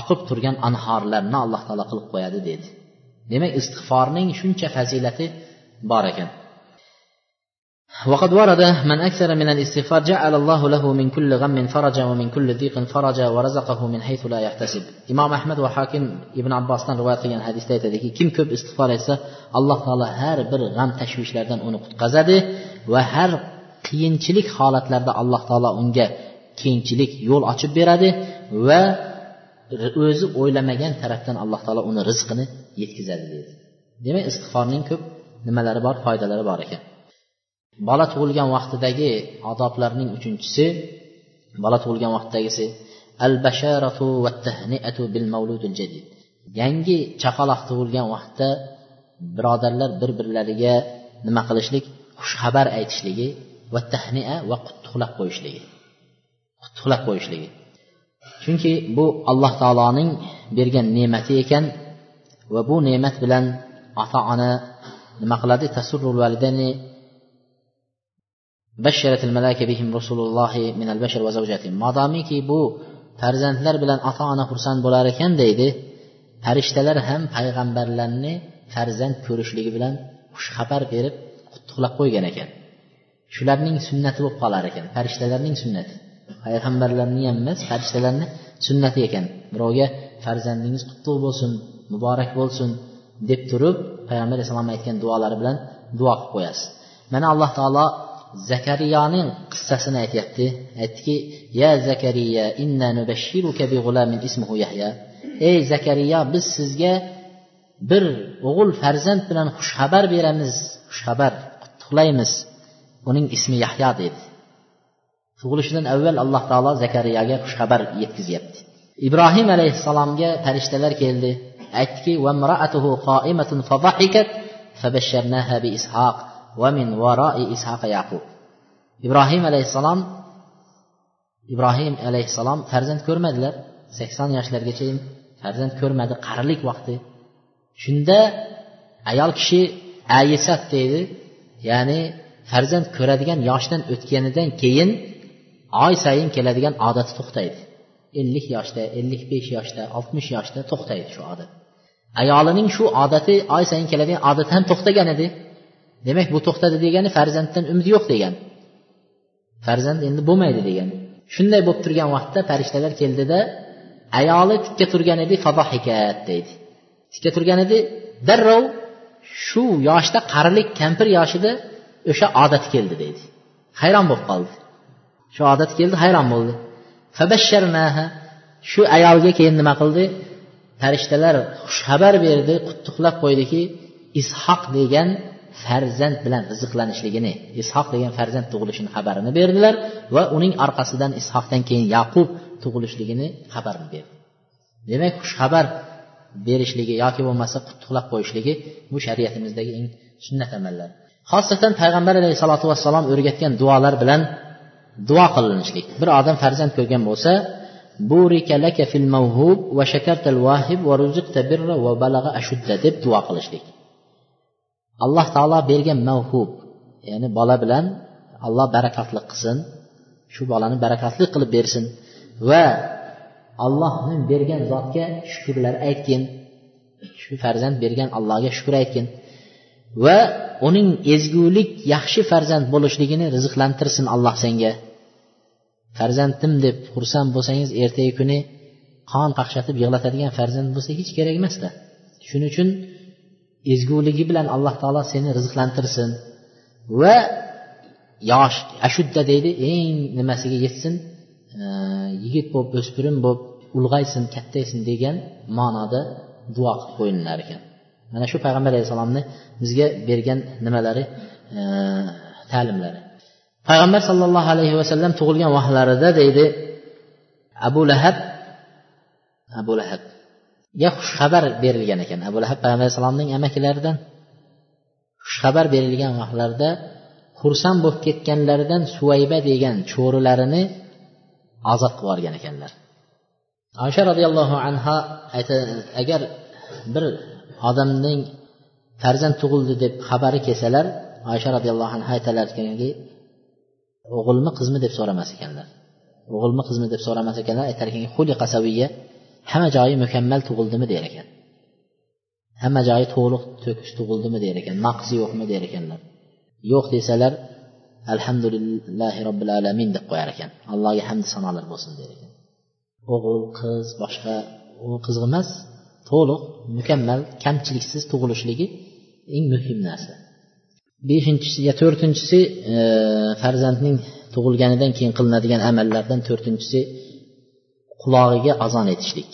S1: oqib turgan anhorlarni alloh taolo qilib qo'yadi dedi. Demak istig'forning shuncha fazilati bor ekan. وقد ورد من أكثر من الاستغفار جعل الله له من كل غم فرجا ومن كل ضيق فرجا ورزقه من حيث لا يحتسب imom ahmad va hokim ibn abbosdan rivoyat qilgan hadisda aytadiki kim ko'p istig'for etsa alloh taolo har bir g'am tashvishlardan uni qutqazadi va har qiyinchilik holatlarda alloh taolo unga kengchilik yo'l ochib beradi va o'zi o'ylamagan tarafdan alloh taolo uni rizqini yetkazadi deydi demak istig'forning ko'p nimalari bor foydalari bor ekan bola tug'ilgan vaqtidagi odoblarning uchinchisi bola tug'ilgan vaqtdagisi al basharatu va tahniatu bil mavludil jadid. Yangi chaqaloq tug'ilgan vaqtda birodarlar bir birlariga nima qilishlik? Xushxabar aytishligi va tahnia va qutlug'lab qo'yishligi. Qutlug'lab qo'yishligi. Chunki bu alloh taoloning bergan ne'mati ekan va bu ne'mat bilan ota ona nima qiladi? Tasurrul validani basharatil malaka bihim rasululloh min al bashar va zawjati madomiki bu farzandlar bilan ota ona xursand bo'lar ekan deydi farishtalar ham payg'ambarlarni farzand ko'rishligi bilan xushxabar berib qutlab qo'ygan ekan shularning sunnati bo'lib qolar ekan farishtalarning sunnati payg'ambarlarni ham emas farishtalarni sunnati ekan birovga farzandingiz qutlug' bo'lsin muborak bo'lsin deb turib payg'ambar alayhissalom aytgan duolari bilan duo qilib qo'yasiz mana alloh taolo zakariyoning qissasini aytyapti. Aytdiki ya zakariya inna nubashshiruka bi g'ulamin ismuhu yahya. Ey zakariya biz sizga bir o'g'il farzand bilan xushxabar beramiz xushxabar qutlaymiz uning ismi yahya dedi. Tug'ilishidan avval alloh taolo zakariyaga xushxabar yetkazyapti. Ibrohim alayhissalomga farishtalar keldi. Aytdiki va min varoi ishaqa yaqub. Ibrohim alayhissalom ibrohim alayhissalom farzand ko'rmadilar. Sakson yoshlargacha farzand ko'rmadi qarilik vaqti. Shunda ayol kishi ayisat deydi ya'ni farzand ko'radigan yoshdan o'tganidan keyin oy sayin keladigan odati to'xtaydi. Ellik yoshda ellik besh yoshda oltmish yoshda to'xtaydi shu odat. Ayolining shu odati oy sayin keladigan odati ham to'xtagan edi. Demak bu to'xtadi degani farzanddan umid yo'q degani farzand endi bo'lmaydi degani shunday bo'lib turgan vaqtda farishtalar keldida ayoli tikka turgan edi fadohikat deydi. Tikka turgan edi darrov shu yoshda qarilik kampir yoshida o'sha odat keldi deydi. Hayron bo'lib qoldi. Shu odat keldi hayron bo'ldi. Shu ayolga keyin nima qildi? Farishtalar xushxabar berdi qutlug'lab qo'ydiki ishoq degan farzand bilan rizqlanishligini ishoq degan farzand tug'ilishini xabarini berdilar va uning orqasidan ishoqdan keyin yaqub tug'ilishligini xabarini berdi. Demak xushxabar berishligi yoki bo'lmasa qutlug'lab qo'yishligi bu shariatimizdagi eng sunnat amallar. Xosatan payg'ambar alayhissalotu vassalom o'rgatgan duolar bilan duo qilinishlik. Bir odam farzand ko'rgan bo'lsa burika laka fil mavhub va shakartal vahib va ruziqta birra va balag'a ashudda deb duo qilishlik. Alloh taolo bergan mavhub ya'ni bola bilan alloh barakatli qilsin shu bolani barakatli qilib bersin va allohni bergan zotga shukurlar aytgin shu farzand bergan allohga shukur aytgin va uning ezgulik yaxshi farzand bo'lishligini rizqlantirsin alloh senga. Farzandim deb xursand bo'lsangiz ertagi kuni qon qaqshatib yig'latadigan farzand bo'lsa hech kerak emasda. Shuning uchun ezguligi bilan alloh taolo seni rizqlantirsin. Va yosh ashudda deydi eng nimasiga yetsin? Yigit bo'lib o'spirin bo'lib ulg'aysin kattaysin degan ma'noda duo qilib qo'yilinar ekan. Mana shu payg'ambar alayhissalomni bizga bergan nimalari ta'limlari. Payg'ambar sollallohu alayhi vasallam tug'ilgan vaqtlarida deydi abu lahab abu lahab ga xushxabar berilgan ekan. Abu lahab payg'ambar alayhissalomning amakilaridan xushxabar berilgan vaqtlarida xursand bo'lib ketganlaridan suvayba degan cho'rilarini ozod qilib yuborgan ekanlar. Osha roziyallohu anha agar bir odamning farzand tug'ildi deb xabari kelsalar oysha roziyallohu anhu aytalarkanki o'g'ilmi qizmi deb so'ramas ekanlar. O'g'ilmi qizmi deb so'ramas ekanlar. Aytar ekanki hamma joyi mukammal tug'ildimi der ekan. Hamma joyi to'liq to'kis tug'ildimi der ekan. Naqsi yo'qmi der ekanlar. Yo'q desalar alhamdulillahi robbil alamin deb qo'yar ekan. Allohga hamd sanolar bo'lsin der ekan. O'g'il qiz boshqa u qiziq emas to'liq mukammal kamchiliksiz tug'ilishligi eng muhim narsa. Beshinchisi yo to'rtinchisi e, farzandning tug'ilganidan keyin qilinadigan amallardan to'rtinchisi qulog'iga azon aytishlik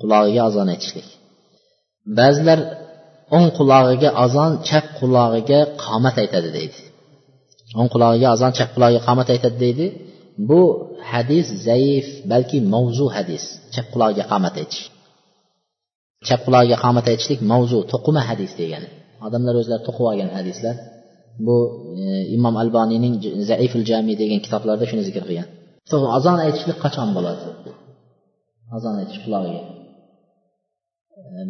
S1: qulog'iga azon aytishlik ba'zilar o'ng qulog'iga azon chap qulog'iga qomat aytadi deydi. O'ng qulog'iga azon chap qulog'iga qomat aytadi deydi. Bu hadis zaif balki mavzu hadis. Chap qulog'iga qomat aytish. Chap qulog'iga qomat aytishlik mavzu to'qima hadis degani. Odamlar o'zlari to'qib olgan hadislar. Bu e, imom alboniyning zaiful jami degan kitoblarida shuni zikr qilgan. Azon aytishlik qachon bo'ladi? Azon aytish qulog'iga.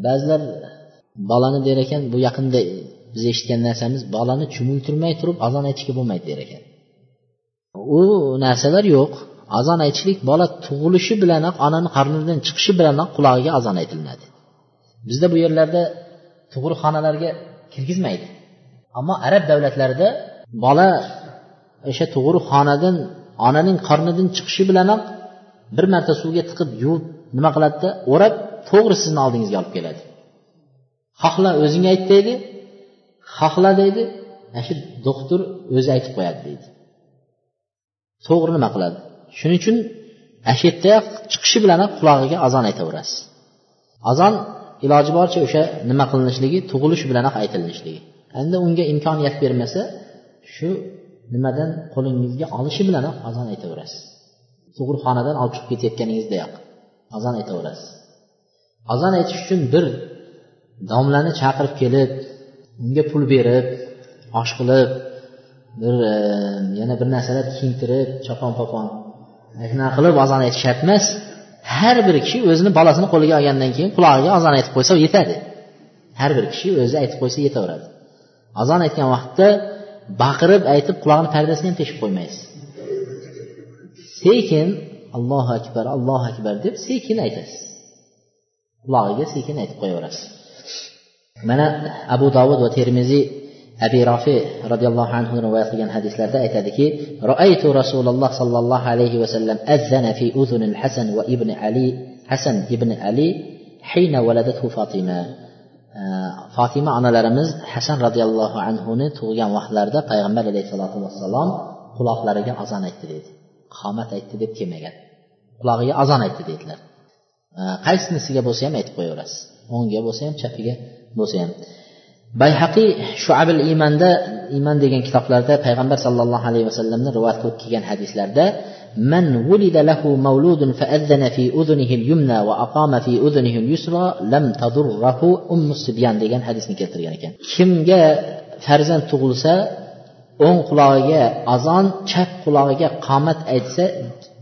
S1: Ba'zilar bolani der ekan bu yaqinda biz eshitgan narsamiz bolani cho'miltirmay turib azon aytishga bo'lmaydi der ekan. U narsalar yo'q. Azon aytishlik bola tug'ilishi bilanoq onani qarnidan chiqishi bilanoq qulog'iga azon aytilinadi. Bizda bu yerlarda tug'ruqxonalarga kirgizmaydi. Ammo arab davlatlarida bola o'sha tug'ruqxonadan onaning qornidan chiqishi bilanoq bir marta suvga tiqib yuvib nima qiladida o'rab to'g'ri sizni oldingizga olib keladi. Xohla o'zing ayt deydi xohla deydi ana shu doktor o'zi aytib qo'yadi deydi. To'g'ri nima qiladi? Shuning uchun ana shu yerdayoq chiqishi bilanoq qulog'iga azon aytaverasiz. Azon iloji boricha o'sha nima qilinishligi tug'ilish bilanoq aytilinishligi. Endi unga imkoniyat bermasa shu nimadan qo'lingizga olishi bilanoq azon aytaverasiz. Tug'ruqxonadan olib chiqib ketayotganingizdayoq azon aytaverasiz. Azon aytish uchun bir domlani chaqirib kelib unga pul berib osh qilib bir e, yana bir narsalar kiyintirib chopon popon shunaqa qilib azon aytish shart emas har bir kishi o'zini bolasini qo'liga olgandan keyin qulog'iga azon aytib qo'ysa yetadi har bir kishi o'zi aytib qo'ysa yetaveradi. Azon aytgan vaqtda baqirib aytib qulog'ini pardasini ham teshib qo'ymaysiz. Sekin allohu akbar allohu akbar deb sekin aytasiz. Qulog'iga sekin aytib qo'yaverasiz. Mana abu dovud va termiziy abi rofi roziyallohu anhu rivoyat qilgan hadislarda aytadiki roaytu rasululloh sollallohu alayhi vasallam azzana fi uzunil hasan va ibn ali hasan ibn ali hina valadathu fatima. Fotima onalarimiz hasan roziyallohu anhuni tug'ilgan vaqtlarida payg'ambar alayhissalotu vassalom quloqlariga azon aytdi deydi. Qomat aytdi deb kelmagan. Qulog'iga azon aytdi deydilar qaysinisiga bo'lsa ham aytib qo'yaverasiz. O'ngga bo'lsa ham chapiga bo'lsa ham. Bayhaqiy shuabil iymanda iymon degan kitoblarda payg'ambar sallallohu alayhi vasallamni rivoyat qilib kelgan hadislarda من ولد له مولود فأذن في أذنه اليمنى وأقام في أذنه اليسرى لم تضره أم الصبيان degan hadisni keltirgan ekan kimga farzand tug'ilsa o'ng qulog'iga azon chap qulog'iga qomat aytsa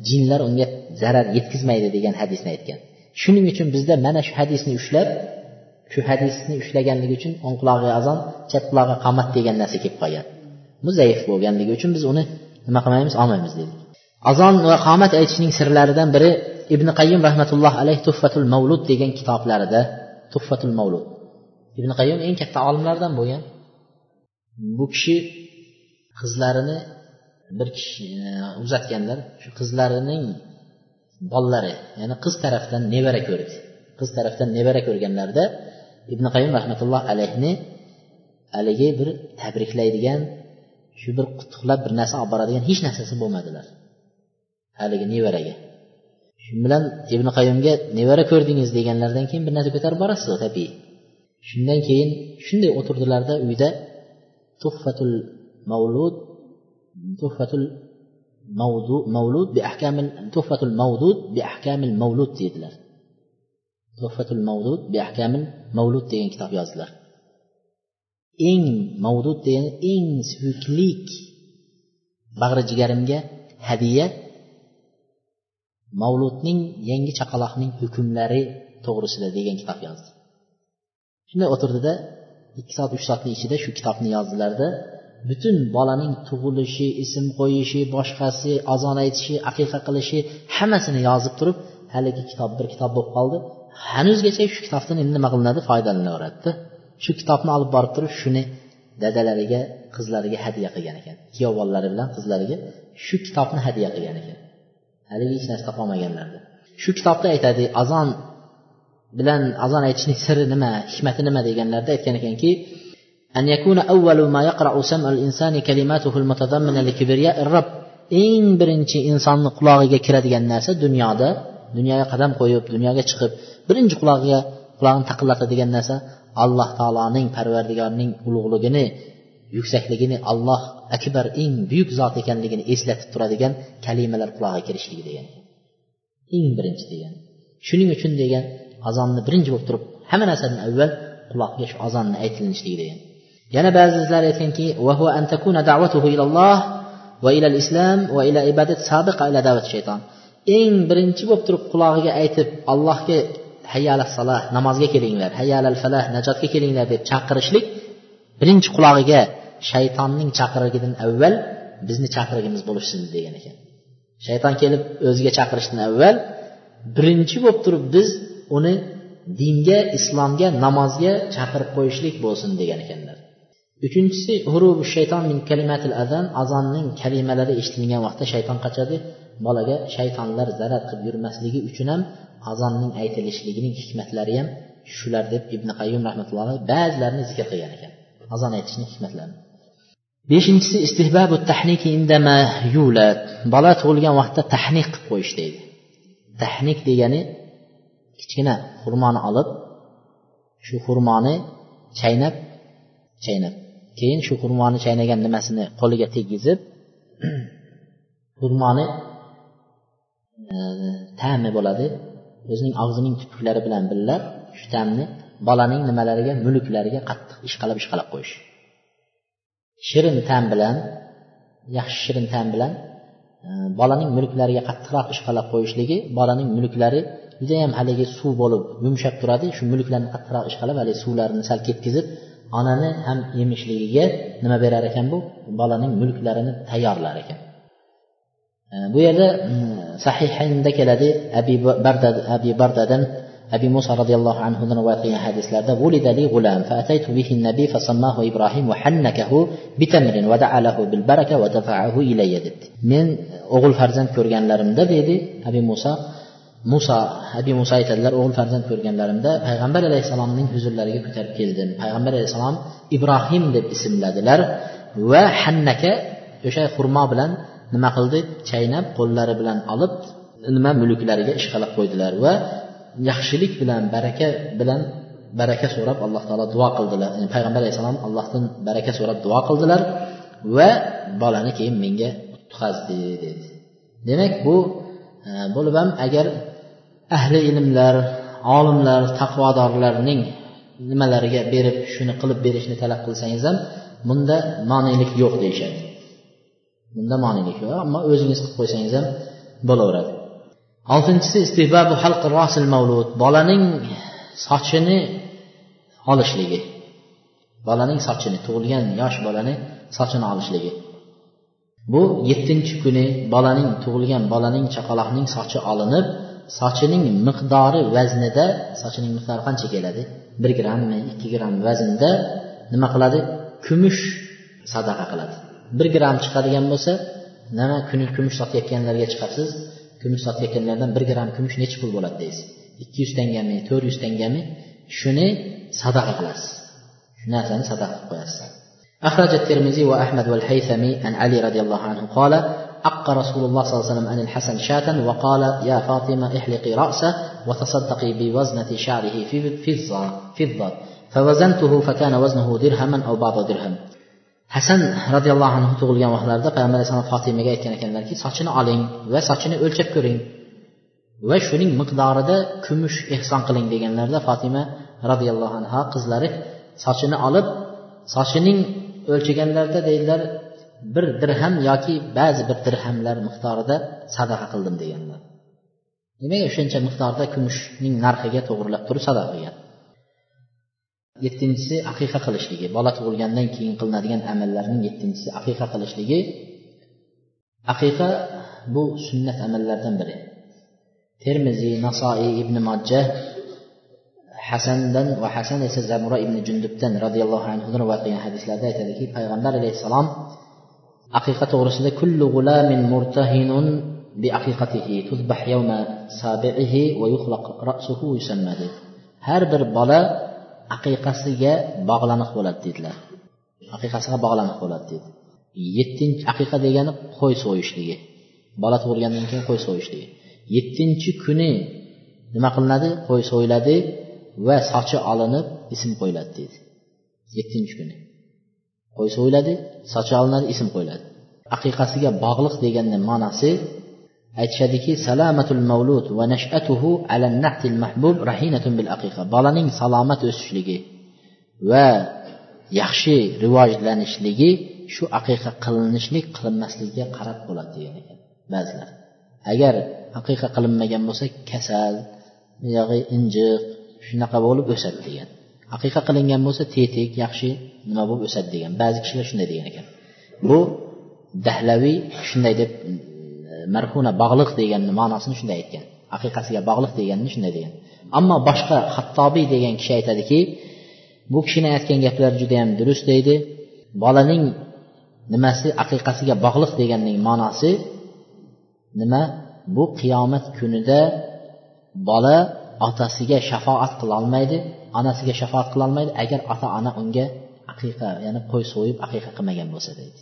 S1: jinlar unga zarar yetkazmaydi degan hadisni aytgan shuning uchun bizda mana shu hadisni ushlab shu hadisni ushlaganligi uchun o'ng qulog'iga azon chap qulog'iga qomat degan narsa kelib qolgan bu zaif bo'lganligi uchun biz uni nima qilmaymiz olmaymiz dedik azon va qomat aytishning sirlaridan biri ibn qayyim rahmatulloh alayh tuhfatul mavlud degan kitoblarida tuhfatul mavlud ibn qayyim eng katta olimlardan bo'lgan. Bu kishi qizlarini bir kishi e, uzatganlar shu qizlarining bolalari ya'ni qiz tarafdan nevara ko'rdi. Qiz tarafdan nevara ko'rganlarida ibn qayyim rahmatulloh alayhni haligi bir tabriklaydigan shu bir qutlab bir narsa olib boradigan hech narsasi bo'lmadilar. Haligi nevaraga shu bilan ibn qayyumga nevara ko'rdingiz deganlaridan keyin bir narsa ko'tarib borasiz tabiiy. Shundan keyin shunday o'tirdilarda uyda tuhfatul mavlud tuhfatul mavlud bi ahkamil tuhfatul mavlud bi ahkamil mavlud deydilar. Tuhfatul mavlud bi ahkamil mavlud degan kitob yozdilar. Eng mavdud degani eng suyuklik bag'ri jigarimga hadiya mavludning yangi chaqaloqning hukmlari to'g'risida degan kitob yozdi. Shunday o'tirdida ikki soat uch soatni ichida shu kitobni yozdilarda butun bolaning tug'ilishi ism qo'yishi boshqasi azon aytishi aqiqa qilishi hammasini yozib turib haligi kitob bir kitob bo'lib qoldi. Hanuzgacha shu kitobdan endi nima qilinadi? Foydalanaveradida shu kitobni olib borib turib shuni dadalariga qizlariga hadya qilgan ekan. Kuyov bolalari bilan qizlariga shu kitobni hadya qilgan ekan. haligi hech narsa topolmaganlardi shu kitobda aytadi azon bilan azon aytishning siri nima hikmati nima deganlarda aytgan ekanki أن يكون أول ما يقرأ سمع الإنسان كلماته المتضمنة لكبرياء الرب eng birinchi insonni qulog'iga kiradigan narsa dunyoda dunyoga qadam qo'yib dunyoga chiqib birinchi qulog'iga qulog'ini taqillatadigan narsa alloh taoloning parvardigorning ulug'ligini yuksakligini alloh akbar eng buyuk zot ekanligini eslatib turadigan kalimalar qulog'iga kirishligi degan. Eng birinchi degan. Shuning uchun degan azonni birinchi bo'lib turib hamma narsadan avval quloqga shu azonni aytilinishligi degan. Yana ba'zilar aytganki eng birinchi bo'lib turib qulog'iga aytib allohga hayyala salah namozga kelinglar hayyalal falah najotga kelinglar deb chaqirishlik birinchi qulog'iga shaytonning chaqirig'idan avval bizni chaqirigimiz bo'lishsin degan ekan. Shayton kelib o'ziga chaqirishdan avval birinchi bo'lib turib biz uni dinga islomga namozga chaqirib qo'yishlik bo'lsin degan ekanlar. Uchinchisi hurubu shayton min kalimatil azan azonning kalimalari eshitilgan vaqtda shayton qochadi. Bolaga shaytonlar zarar qilib yurmasligi uchun ham azonning aytilishligining hikmatlari ham shular deb ibn qayyum rahmatullohi ba'zilarini zikr qilgan ekan. Azon aytishni hikmatlarini. Beshinchisi istihbabu tahnik indama yulad. Bola tug'ilgan vaqtda tahnik qilib qo'yish deydi. Tahnik degani kichkina xurmoni olib shu xurmoni chaynab chaynab. Keyin shu xurmoni chaynagan nimasini qo'liga tegizib xurmoni e, ta'mi bo'ladi. O'zining og'zining tupuklari bilan birga shu ta'mni bolaning nimalariga mulklariga qattiq ishqalab ishqalab qo'yish. Shirin ta'm bilan yaxshi shirin ta'm bilan e, bolaning mulklariga qattiqroq ishqalab qo'yishligi bolaning mulklari judayam haligi suv bo'lib yumshab turadi. Shu mulklarni qattiqroq ishqalab haligi suvlarini sal ketkizib onani ham emishligiga nima berar ekan bu? Bolaning mulklarini tayyorlar ekan. E, bu yerda sahihaynda keladi. Abi barda abi bardadan أبي موسى رضي الله عنه رواية حديث ولد لي غلام فأتيت به النبي فسماه إبراهيم وحنكه بتمر ودعا له بالبركة ودفعه إلي dedi men o'g'il farzand ko'rganlarimda dedi abi muso muso abi muso aytadilar o'g'il farzand ko'rganlarimda payg'ambar alayhissalomning huzurlariga ko'tarib keldim payg'ambar alayhissalom ibrohim deb ismladilar va hannaka o'sha xurmo bilan nima qildi chaynab qo'llari bilan olib nima mulklariga ishqalab qo'ydilar va yaxshilik bilan baraka bilan baraka so'rab alloh taolo duo qildilar. Yani payg'ambar alayhissalom allohdan baraka so'rab duo qildilar va bolani keyin menga tutqazdi dedi. Demak bu e, bo'lib ham agar ahli ilmlar olimlar taqvodorlarning nimalariga berib shuni qilib berishni talab qilsangiz ham bunda monelik yo'q deyishadi. Bunda monelik yo'q ammo o'zingiz qilib qo'ysangiz ham bo'laveradi. Oltinchisi istihbabu halq rosil mavlud. Bolaning sochini olishligi. Bolaning sochini tug'ilgan yosh bolani sochini olishligi. Bu yettinchi kuni bolaning tug'ilgan bolaning chaqaloqning sochi olinib sochining miqdori vaznida sochining miqdori qancha keladi? Bir grammmi ikki gramm vaznda nima qiladi? Kumush sadaqa qiladi. Bir gramm chiqadigan bo'lsa nima kuni kumush sotayotganlarga chiqasiz kumush sotayotganlardan bir gramm kumush nechi pul bo'ladi deysiz ikki yuz tangami to'rt yuz tangami shuni sadaqa qilasiz shu narsani sadaqa qilib qo'yasiz أخرج الترمذي وأحمد والهيثمي عن علي رضي الله عنه قال أق رسول الله صلى الله عليه وسلم عن الحسن شاة وقال يا فاطمة احلقي رأسه وتصدقي بوزنة شعره في فضة فوزنته فكان وزنه درهما أو بعض درهم hasan roziyallohu anhu tug'ilgan vaqtlarida payg'ambar alayhissalom fotimaga aytgan ekanlarki sochini oling va sochini o'lchab ko'ring va shuning miqdorida kumush ehson qiling deganlarida fotima roziyallohu anhu qizlari sochini olib sochining o'lchaganlarida deydilar bir dirham yoki ba'zi bir dirhamlar miqdorida sadaqa qildim deganlar. Nimaga o'shancha miqdorda kumushning narxiga to'g'irlab turib sadaqa qilgan. Yettinchisi aqiqa qilishligi bola tug'ilgandan keyin qilinadigan amallarning yettinchisi aqiqa qilishligi. Aqiqa bu sunnat amallardan biri. Termiziy nasoiy ibn majjah hasandan va hasan esa zamura ibn jundubdan roziyallohu anhudan rivoyat qilgan hadislarda aytadiki payg'ambar alayhissalom aqiqa to'g'risida kullu g'ulamin murtahinun bi aqiqatihi tuzbah yawma sabi'ihi va yuhlaq ra'suhu yusamma har bir bola aqiqasiga bog'laniq bo'ladi dedilar. Aqiqasiga bog'laniq bo'ladi dedi. Yettinchi aqiqa degani qo'y so'yishligi bola tug'ilgandan keyin qo'y so'yishligi yettinchi kuni nima qilinadi? Qo'y so'yiladi va sochi olinib ism qo'yiladi deydi yettinchi kuni. Qo'y so'yiladi sochi olinadi ism qo'yiladi. Aqiqasiga bog'liq deganni ma'nosi aytishadiki salamatul mavlud va nashatuhu ala nahtil mahbub rahinatun bil aqiqa. Bolaning salomat o'sishligi va yaxshi rivojlanishligi shu aqiqa qilinishlik qilinmasligiga qarab bo'ladi degan ekan ba'zilar. Agar aqiqa qilinmagan bo'lsa kasal yog'i injiq shunaqa bo'lib o'sadi degan. Aqiqa qilingan bo'lsa tetik yaxshi nima bo'lib o'sadi degan. Ba'zi kishilar shunday degan ekan. Bu dahlaviy shunday deb marhuna bog'liq deganni ma'nosini shunday aytgan. Aqiqasiga bog'liq deganini shunday degan. Ammo boshqa hattobiy degan kishi aytadiki bu kishini aytgan gaplari judayam durust deydi. Bolaning nimasi aqiqasiga bog'liq deganning ma'nosi nima? Bu qiyomat kunida bola otasiga shafoat qilolmaydi onasiga shafoat qilolmaydi agar ota ona unga aqiqa ya'ni qo'y so'yib aqiqa qilmagan bo'lsa deydi.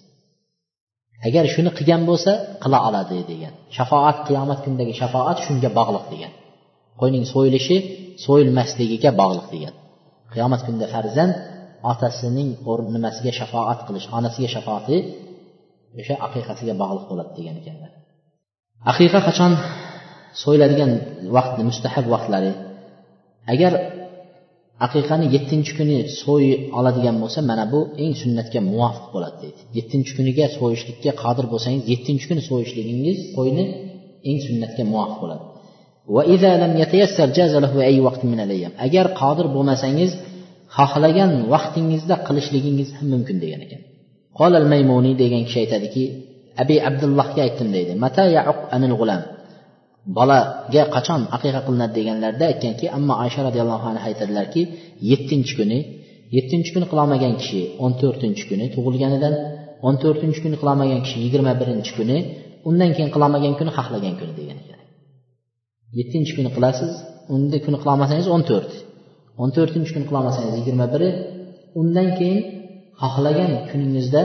S1: Agar shuni qilgan bo'lsa qila oladi degan. Shafoat qiyomat kunidagi shafoat shunga bog'liq degan. Qo'yning so'yilishi so'yilmasligiga bog'liq degan. Qiyomat kunida farzand otasining nimasiga shafoat qilish onasiga shafoati o'sha aqiqasiga bog'liq bo'ladi degan ekanlar. Aqiqa qachon so'yiladigan vaqt mustahab vaqtlari? Agar aqiqani yettinchi kuni so'y oladigan bo'lsa mana bu eng sunnatga muvofiq bo'ladi deydi. Yettinchi kuniga so'yishlikka qodir bo'lsangiz yettinchi kuni so'yishligingiz qo'yni eng sunnatga muvofiq bo'ladi. Agar qodir bo'lmasangiz xohlagan vaqtingizda qilishligingiz ham mumkin degan ekan. Qolal maymuniy degan kishi aytadiki abi abdullohga aytdim deydi. Mata anil g'ulam. Bolaga qachon aqiqa qilinadi deganlarida aytganki ammo oysha roziyallohu anhu aytadilarki yettinchi kuni yettinchi kuni qilolmagan kishi o'n to'rtinchi kuni tug'ilganidan o'n to'rtinchi kuni qilolmagan kishi yigirma birinchi kuni undan keyin qilolmagan kuni xohlagan kuni degan ekan yettinchi kuni qilasiz unda kuni qilolmasangiz o'n to'rt. O'n to'rtinchi kuni qilolmasangiz yigirma biri undan keyin xohlagan kuningizda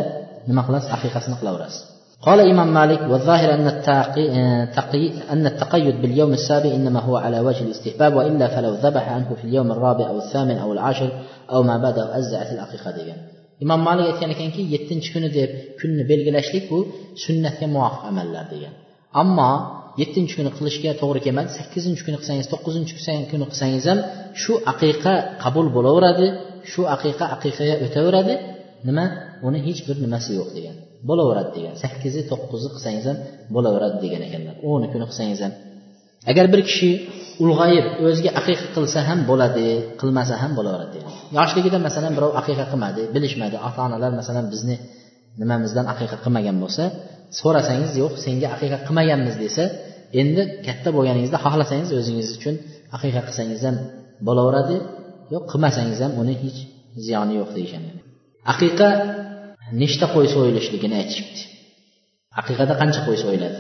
S1: nima qilasiz? Aqiqasini qilaverasiz. قال الإمام مالك والظاهر أن التقي أن التقيد باليوم السابع إنما هو على وجه الاستحباب وإلا فلو ذبح عنه في اليوم الرابع أو الثامن أو العاشر أو ما بعد أزعت الأقيقة ديجا إمام مالك يعني كان كي يتنش كنو ديب كن بيلقلاش ليكو سنة موافق أمال لا أما yettinchi kuni qilishga to'g'ri kelmadi sakkizinchi kuni qilsangiz to'qqizinchi kuni qilsangiz ham shu aqiqa qabul bo'laveradi shu aqiqa aqiqaga o'taveradi nima uni hech bir nimasi yo'q degan yani. Bo'laveradi degan. Sakkizi to'qqizi qilsangiz ham bo'laveradi degan ekanlar. O'ni kuni qilsangiz ham. Agar bir kishi ulg'ayib o'ziga aqiqa qilsa ham bo'ladi qilmasa ham bo'laveradi degan. Yoshligida masalan birov aqiqa qilmadi bilishmadi. Ota onalar masalan bizni nimamizdan aqiqa qilmagan bo'lsa so'rasangiz yo'q senga aqiqa qilmaganmiz desa endi katta bo'lganingizda xohlasangiz o'zingiz uchun aqiqa qilsangiz ham bo'laveradi yo'q qilmasangiz ham uni hech ziyoni yo'q deyishadi. Aqiqa nechta qo'y so'yilishligini aytishibdi. Aqiqada qancha qo'y so'yiladi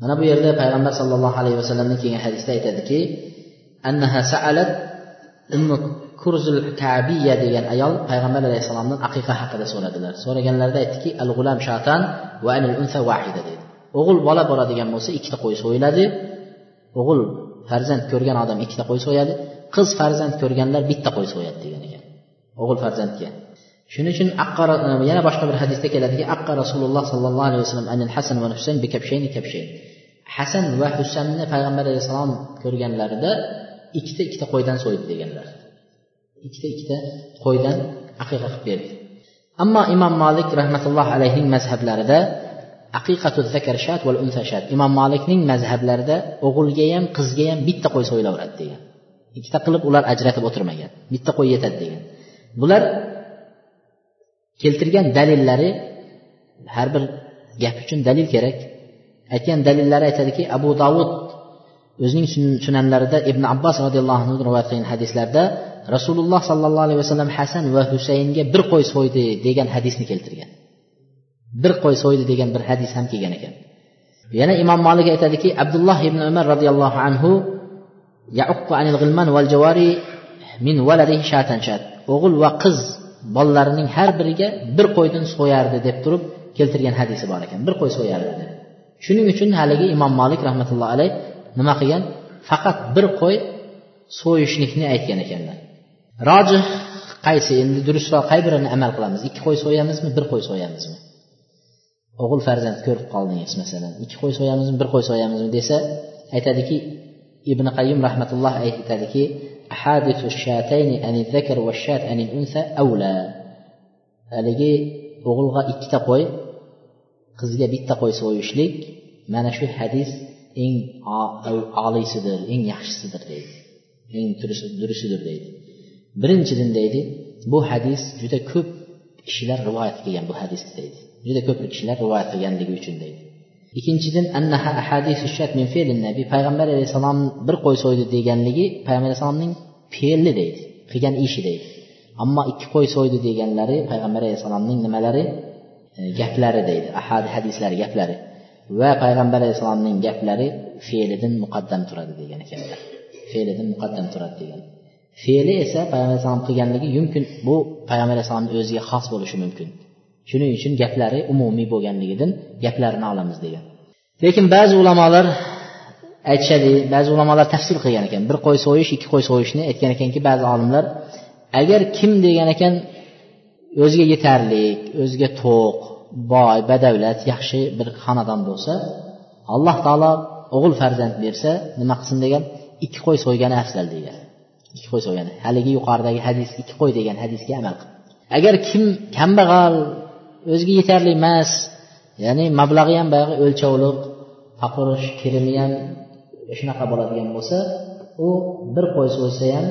S1: mana bu yerda payg'ambar sollallohu alayhi vasallamdan kelgan hadisda aytadiki annaha saalat kurzul kabiya degan ayol payg'ambar alayhissalomdan aqiqa haqida so'radilar. So'raganlarida aytdiki al g'ulam shatan va anil unsa vahida dedi. O'g'il bola bo'ladigan bo'lsa ikkita qo'y so'yiladi o'g'il farzand ko'rgan odam ikkita qo'y so'yadi qiz farzand ko'rganlar bitta qo'y so'yadi degan ekan o'g'il farzandga shuning uchun aqqa e, yana boshqa bir hadisda keladiki aqqa rasululloh sollallohu alayhi vasallam anil hasan va husayn bikabshayni kabshayn hasan va husanni payg'ambar alayhissalom ko'rganlarida ikkita ikkita qo'ydan so'ydi deganlar. Ikkita ikkita qo'ydan aqiqa qilib berdi. Ammo imom molik rahmatulloh alayhining mazhablarida aqiqatu zakar shat val unsa shat imom molikning mazhablarida o'g'ilga ham qizga ham bitta qo'y so'yilaveradi degan. Ikkita qilib ular ajratib o'tirmagan bitta qo'y yetadi degan. Bular keltirgan dalillari har bir gap uchun dalil kerak. Aytgan dalillari aytadiki abu davud o'zining sunanlarida ibn abbos roziyallohu anhu rivoyat qilgan hadislarda rasululloh sollallohu alayhi vasallam hasan va husaynga bir qo'y so'ydi degan hadisni keltirgan. Bir qo'y so'ydi degan bir hadis ham kelgan ekan. Yana imom molik aytadiki abdulloh ibn umar roziyallohu anhu anil g'ilman val javari min valadihi shatan shat o'g'il va qiz bolalarining har biriga bir qo'ydan so'yardi deb turib keltirgan hadisi bor ekan. Bir qo'y so'yardi deb shuning uchun haligi imom molik rahmatullohi alayh nima qilgan? Faqat bir qo'y so'yishlikni aytgan ekanlar. Rojih qaysi? Endi durustroq qay birini amal qilamiz? Ikki qo'y so'yamizmi bir qo'y so'yamizmi? O'g'il farzand ko'rib qoldingiz masalan. Ikki qo'y so'yamizmi bir qo'y so'yamizmi desa aytadiki ibn qayyum rahmatulloh aytadiki حادث الشاتين عن الذكر والشات عن الأنثى أولى. haligi o'g'ilga ikkita qo'y qizga bitta qo'y so'yishlik mana shu hadis eng oliysidir eng yaxshisidir deydi eng durusidir deydi birinchidan deydi bu hadis juda ko'p kishilar rivoyat qilgan bu hadisni deydi juda ko'p kishilar rivoyat qilganligi uchun deydi ikkinchidan annaha ahadisu shat min nabiy. Payg'ambar alayhissalom bir qo'y so'ydi deganligi payg'ambar alayhissalomning fe'li deydi qilgan ishi deydi. Ammo ikki qo'y so'ydi deganlari payg'ambar alayhissalomning nimalari? E, gaplari deydi ahadi hadislari gaplari. Va payg'ambar alayhissalomning gaplari fe'lidan muqaddam turadi degan ekanlar. Fe'lidan muqaddam turadi degan. Fe'li esa payg'ambar alayhissalom qilganligi mumkin. Bu payg'ambar alayhissalomni o'ziga xos bo'lishi mumkin. Shuning uchun gaplari umumiy bo'lganligidan gaplarini olamiz degan. Lekin ba'zi ulamolar aytishadi ba'zi ulamolar tafsir qilgan ekan. Bir qo'y so'yish ikki qo'y so'yishni aytgan ekanki ba'zi olimlar agar kim degan ekan o'ziga yetarlik o'ziga to'q boy badavlat yaxshi bir xonadon bo'lsa alloh taolo o'g'il farzand bersa nima qilsin degan ikki qo'y so'ygani afzal degan. Ikki qo'y so'ygani. Haligi yuqoridagi hadis ikki qo'y degan hadisga amal qil. Agar kim kambag'al o'ziga yetarli emas. Ya'ni mablag'i ham boyagi o'lchovliq faqir kirimi ham shunaqa bo'ladigan bo'lsa u bir qo'y so'ysa ham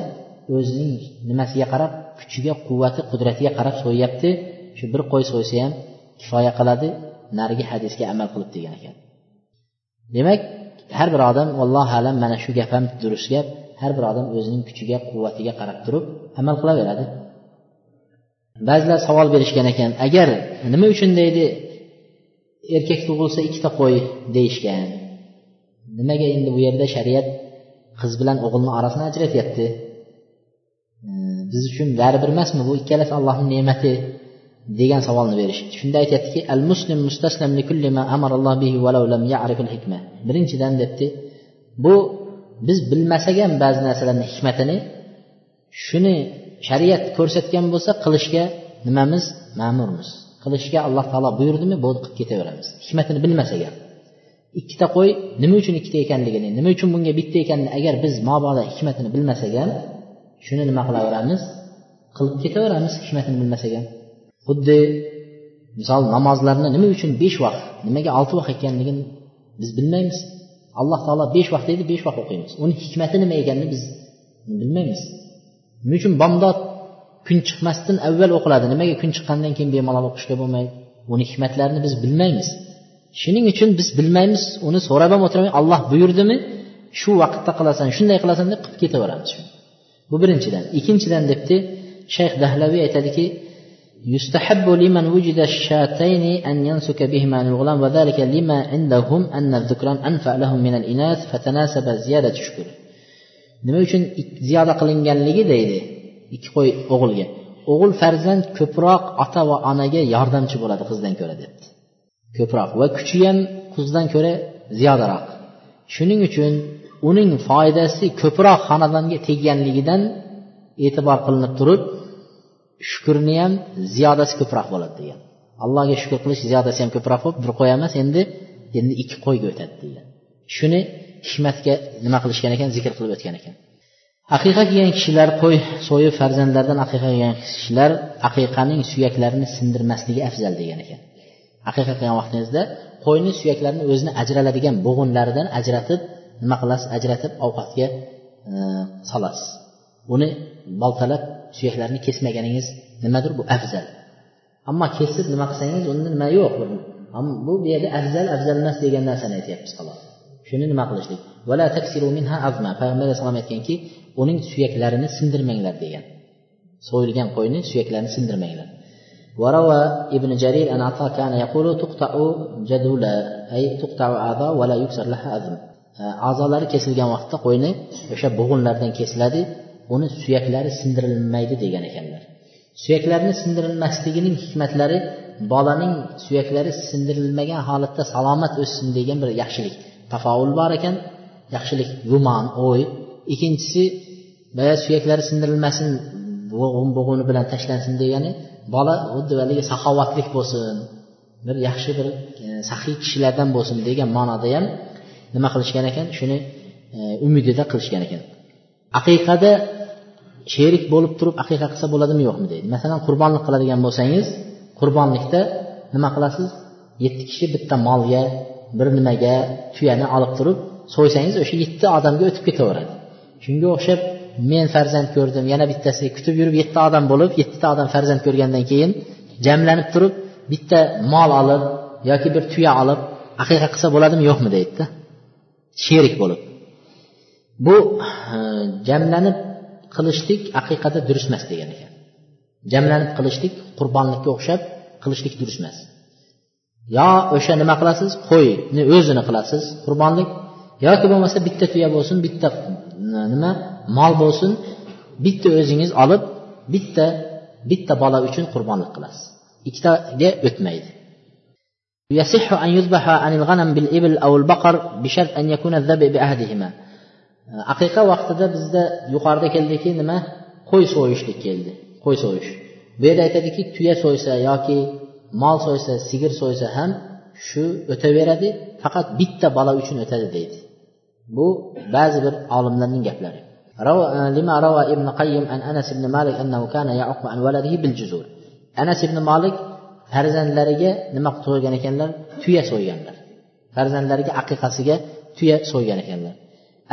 S1: o'zining nimasiga qarab kuchiga quvvati qudratiga qarab so'yyapti. Shu bir qo'y so'ysa ham kifoya qiladi narigi hadisga amal qilib degan ekan. Demak har bir odam allohu alam mana shu gap ham durust gap har bir odam o'zining kuchiga quvvatiga qarab turib amal qilaveradi. Ba'zilar savol berishgan ekan agar nima uchun deydi erkak tug'ilsa ikkita qo'y deyishgan. Nimaga endi bu yerda shariat qiz bilan o'g'ilni orasini ajratyapti? Biz uchun baribir emasmi bu ikkalasi allohni ne'mati degan savolni berishibdi. Shunda aytyaptiki al muslim mustaslam bihi lam ya'rif al hikma. Birinchidan debdi bu biz bilmasak ham ba'zi narsalarni hikmatini shuni shariat ko'rsatgan bo'lsa qilishga nimamiz? Ma'murmiz. Qilishga alloh taolo buyurdimi? Bo'ldi qilib ketaveramiz. Hikmatini bilmasak agar. Ikkita qo'y nima uchun ikkita ekanligini nima uchun bunga bitta ekanini agar biz mobodo hikmatini bilmasak ham shuni nima qilaveramiz? Qilib ketaveramiz hikmatini bilmasak ham xuddi misol namozlarni nima uchun besh vaqt nimaga olti vaqt ekanligini biz bilmaymiz. Alloh taolo besh vaqt deydi besh vaqt o'qiymiz. Uni hikmati nima ekanini biz bilmaymiz. nima uchun bomdod kun chiqmasdan avval o'qiladi nimaga kun chiqqandan keyin bemalol o'qishga bo'lmaydi uni hikmatlarini biz bilmaymiz shuning uchun biz bilmaymiz uni so'rab ham o'tirmay olloh buyurdimi shu vaqtda qilasan shunday qilasan deb qilib ketaveramiz bu birinchidan ikkinchidan debdi shayx dahlaviy aytadiki يستحب لمن وجد الشاتين أن ينسك بهما عن الغلام وذلك لما عندهم أن الذكران أنفع لهم من الإناث فتناسب زيادة شكر nima uchun ziyoda qilinganligi deydi ikki qo'y o'g'ilga. O'g'il farzand ko'proq ota va onaga yordamchi bo'ladi qizdan ko'ra debdi. Ko'proq va kuchi ham qizdan ko'ra ziyodaroq. Shuning uchun uning foydasi ko'proq xonadonga tegganligidan e'tibor qilinib turib shukurni ham ziyodasi ko'proq bo'ladi degan. Allohga shukur qilish ziyodasi ham ko'proq bo'lib bir qo'y emas endi endi ikki qo'yga o'tadi degan. Shuni hikmatga nima qilishgan ekan zikr qilib o'tgan ekan. Aqiqa kelgan kishilar qo'y so'yib farzandlardan aqiqa kelgan kishilar aqiqaning suyaklarini sindirmasligi afzal degan ekan. Aqiqa qilgan vaqtingizda qo'yni suyaklarini o'zini ajraladigan bo'g'inlaridan ajratib nima qilasiz? Ajratib ovqatga e, solasiz. Uni boltalab suyaklarini kesmaganingiz nimadir bu afzal. Ammo kesib nima qilsangiz unda nima yo'q? Bu bu yerda afzal afzal emas degan narsani aytyapmiz xolos. shuni nima qilishlik payg'ambar alayhissalom aytganki uning suyaklarini sindirmanglar degan so'yilgan qo'yni suyaklarini sindirmanglar وروى ابن جرير أن عطاء كان يقول تقطع جدولة أي تقطع أعضاء ولا يكسر لها أذن a'zolari kesilgan vaqtda qo'yni o'sha bo'g'inlardan kesiladi uni suyaklari sindirilmaydi degan ekanlar suyaklarni sindirilmasligining hikmatlari bolaning suyaklari sindirilmagan holatda salomat o'ssin degan bir yaxshilik Tafovul bor ekan yaxshilik gumon o'y. Ikkinchisi boya suyaklari sindirilmasin bo'g'in bo'g'ini bilan tashlansin degani bola xuddi haligi saxovatlik bo'lsin bir yaxshi bir e, saxiy kishilardan bo'lsin degan ma'noda ham nima qilishgan ekan? Shuni e, umidida qilishgan ekan. Aqiqada sherik bo'lib turib aqiqa qilsa bo'ladimi yo'qmi deydi. Masalan qurbonlik qiladigan bo'lsangiz qurbonlikda nima qilasiz? Yetti kishi bitta molga bir nimaga tuyani olib turib so'ysangiz o'sha yetti odamga o'tib ketaveradi. Shunga o'xshab men farzand ko'rdim yana bittasi kutib yurib yetti odam bo'lib yettita odam farzand ko'rgandan keyin jamlanib turib bitta mol olib yoki bir tuya olib aqiqa qilsa bo'ladimi yo'qmi deydida. Sherik bo'lib. Bu e, jamlanib qilishlik aqiqada durust emas degan ekan. Jamlanib qilishlik qurbonlikka o'xshab qilishlik durust emas yo o'sha nima qilasiz qo'yni o'zini qilasiz qurbonlik yoki bo'lmasa bitta tuya bo'lsin bitta nima mol bo'lsin bitta o'zingiz olib bitta bitta bola uchun qurbonlik qilasiz ikkitaga o'tmaydi يصح أن يذبح عن الغنم بالإبل أو البقر بشرط أن يكون الذبح بأحدهما aqiqa vaqtida bizda yuqorida keldiki nima qo'y so'yishlik keldi qo'y so'yish bu yerda aytadiki tuya so'ysa yoki mol so'ysa sigir so'ysa ham shu o'taveradi faqat bitta bola uchun o'tadi deydi bu ba'zi bir olimlarning gaplari لما روى ابن قيم عن انس بن مالك انه كان يعق عن ولده بالجزور anas ibn molik farzandlariga nima so'ygan ekanlar tuya so'yganlar farzandlariga aqiqasiga tuya so'ygan ekanlar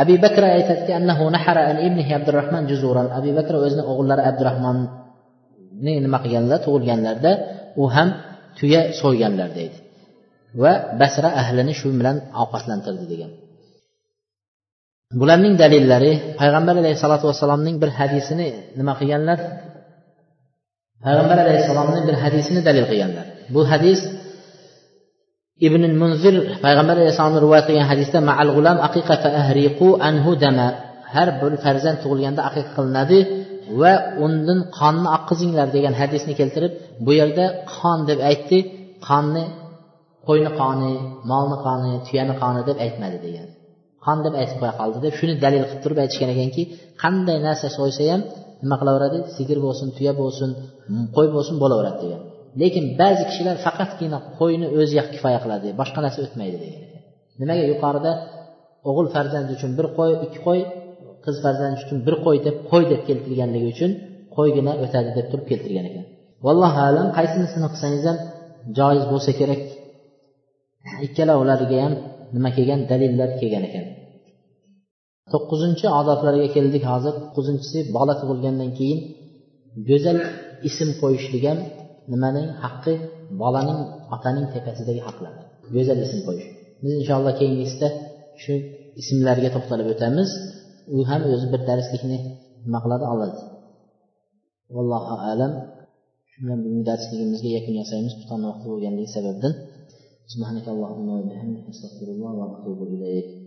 S1: abi bakr aytadiki annahu nahara an ibnihi abdurahmon juzuran abi bakr o'zini o'g'illari abdurahmonni nima qilganlar tug'ilganlarida u ham tuya so'yganlar deydi. Va basra ahlini shu bilan ovqatlantirdi degan. Bularning dalillari payg'ambar alayhissalotu vassalomning bir hadisini nima qilganlar? Payg'ambar alayhissalomni bir hadisini dalil qilganlar. Bu hadis ibn munzir payg'ambar alayhissalomni rivoyat qilgan hadisda maal g'ulam aqiqa ahriqu anhu dama. Har bir farzand tug'ilganda aqiqa qilinadi. Va undan qonni oqqizinglar degan hadisni keltirib bu yerda qon deb aytdi qonni qo'yni qoni molni qoni tuyani qoni deb aytmadi degan. Qon deb aytib qo'ya qoldi deb shuni dalil qilib turib aytishgan ekanki qanday narsa so'ysa ham nima qilaveradi? Sigir bo'lsin tuya bo'lsin qo'y bo'lsin bo'laveradi degan. Lekin ba'zi kishilar faqatgina qo'yni o'ziga kifoya qiladi boshqa narsa o'tmaydi degan nimaga? Yuqorida o'g'il farzand uchun bir qo'y ikki qo'y qiz farzand uchun bir qo'y deb qo'y deb keltirganligi uchun qo'ygina o'tadi deb turib keltirgan ekan. Vallohu alam qaysinisini qilsangiz ham joiz bo'lsa kerak. Ikkalovlariga ham nima kelgan? Dalillar kelgan ekan. To'qqizinchi odoblarga keldik hozir. To'qqizinchisi bola tug'ilgandan keyin go'zal ism qo'yishlik ham nimaning haqqi? Bolaning otaning tepasidagi haqlar. Go'zal ism qo'yish. Biz inshaalloh keyingisida shu ismlarga to'xtalib o'tamiz. u ham o'zi bir darslikni nima qiladi oladi vallohu alam shu bilan bugungi darsligimizga yakun yasaymiz xufton vaqti bo'lganligi sababdan سبحانك اللهم وبحمدك استغفر الله واتوب اليك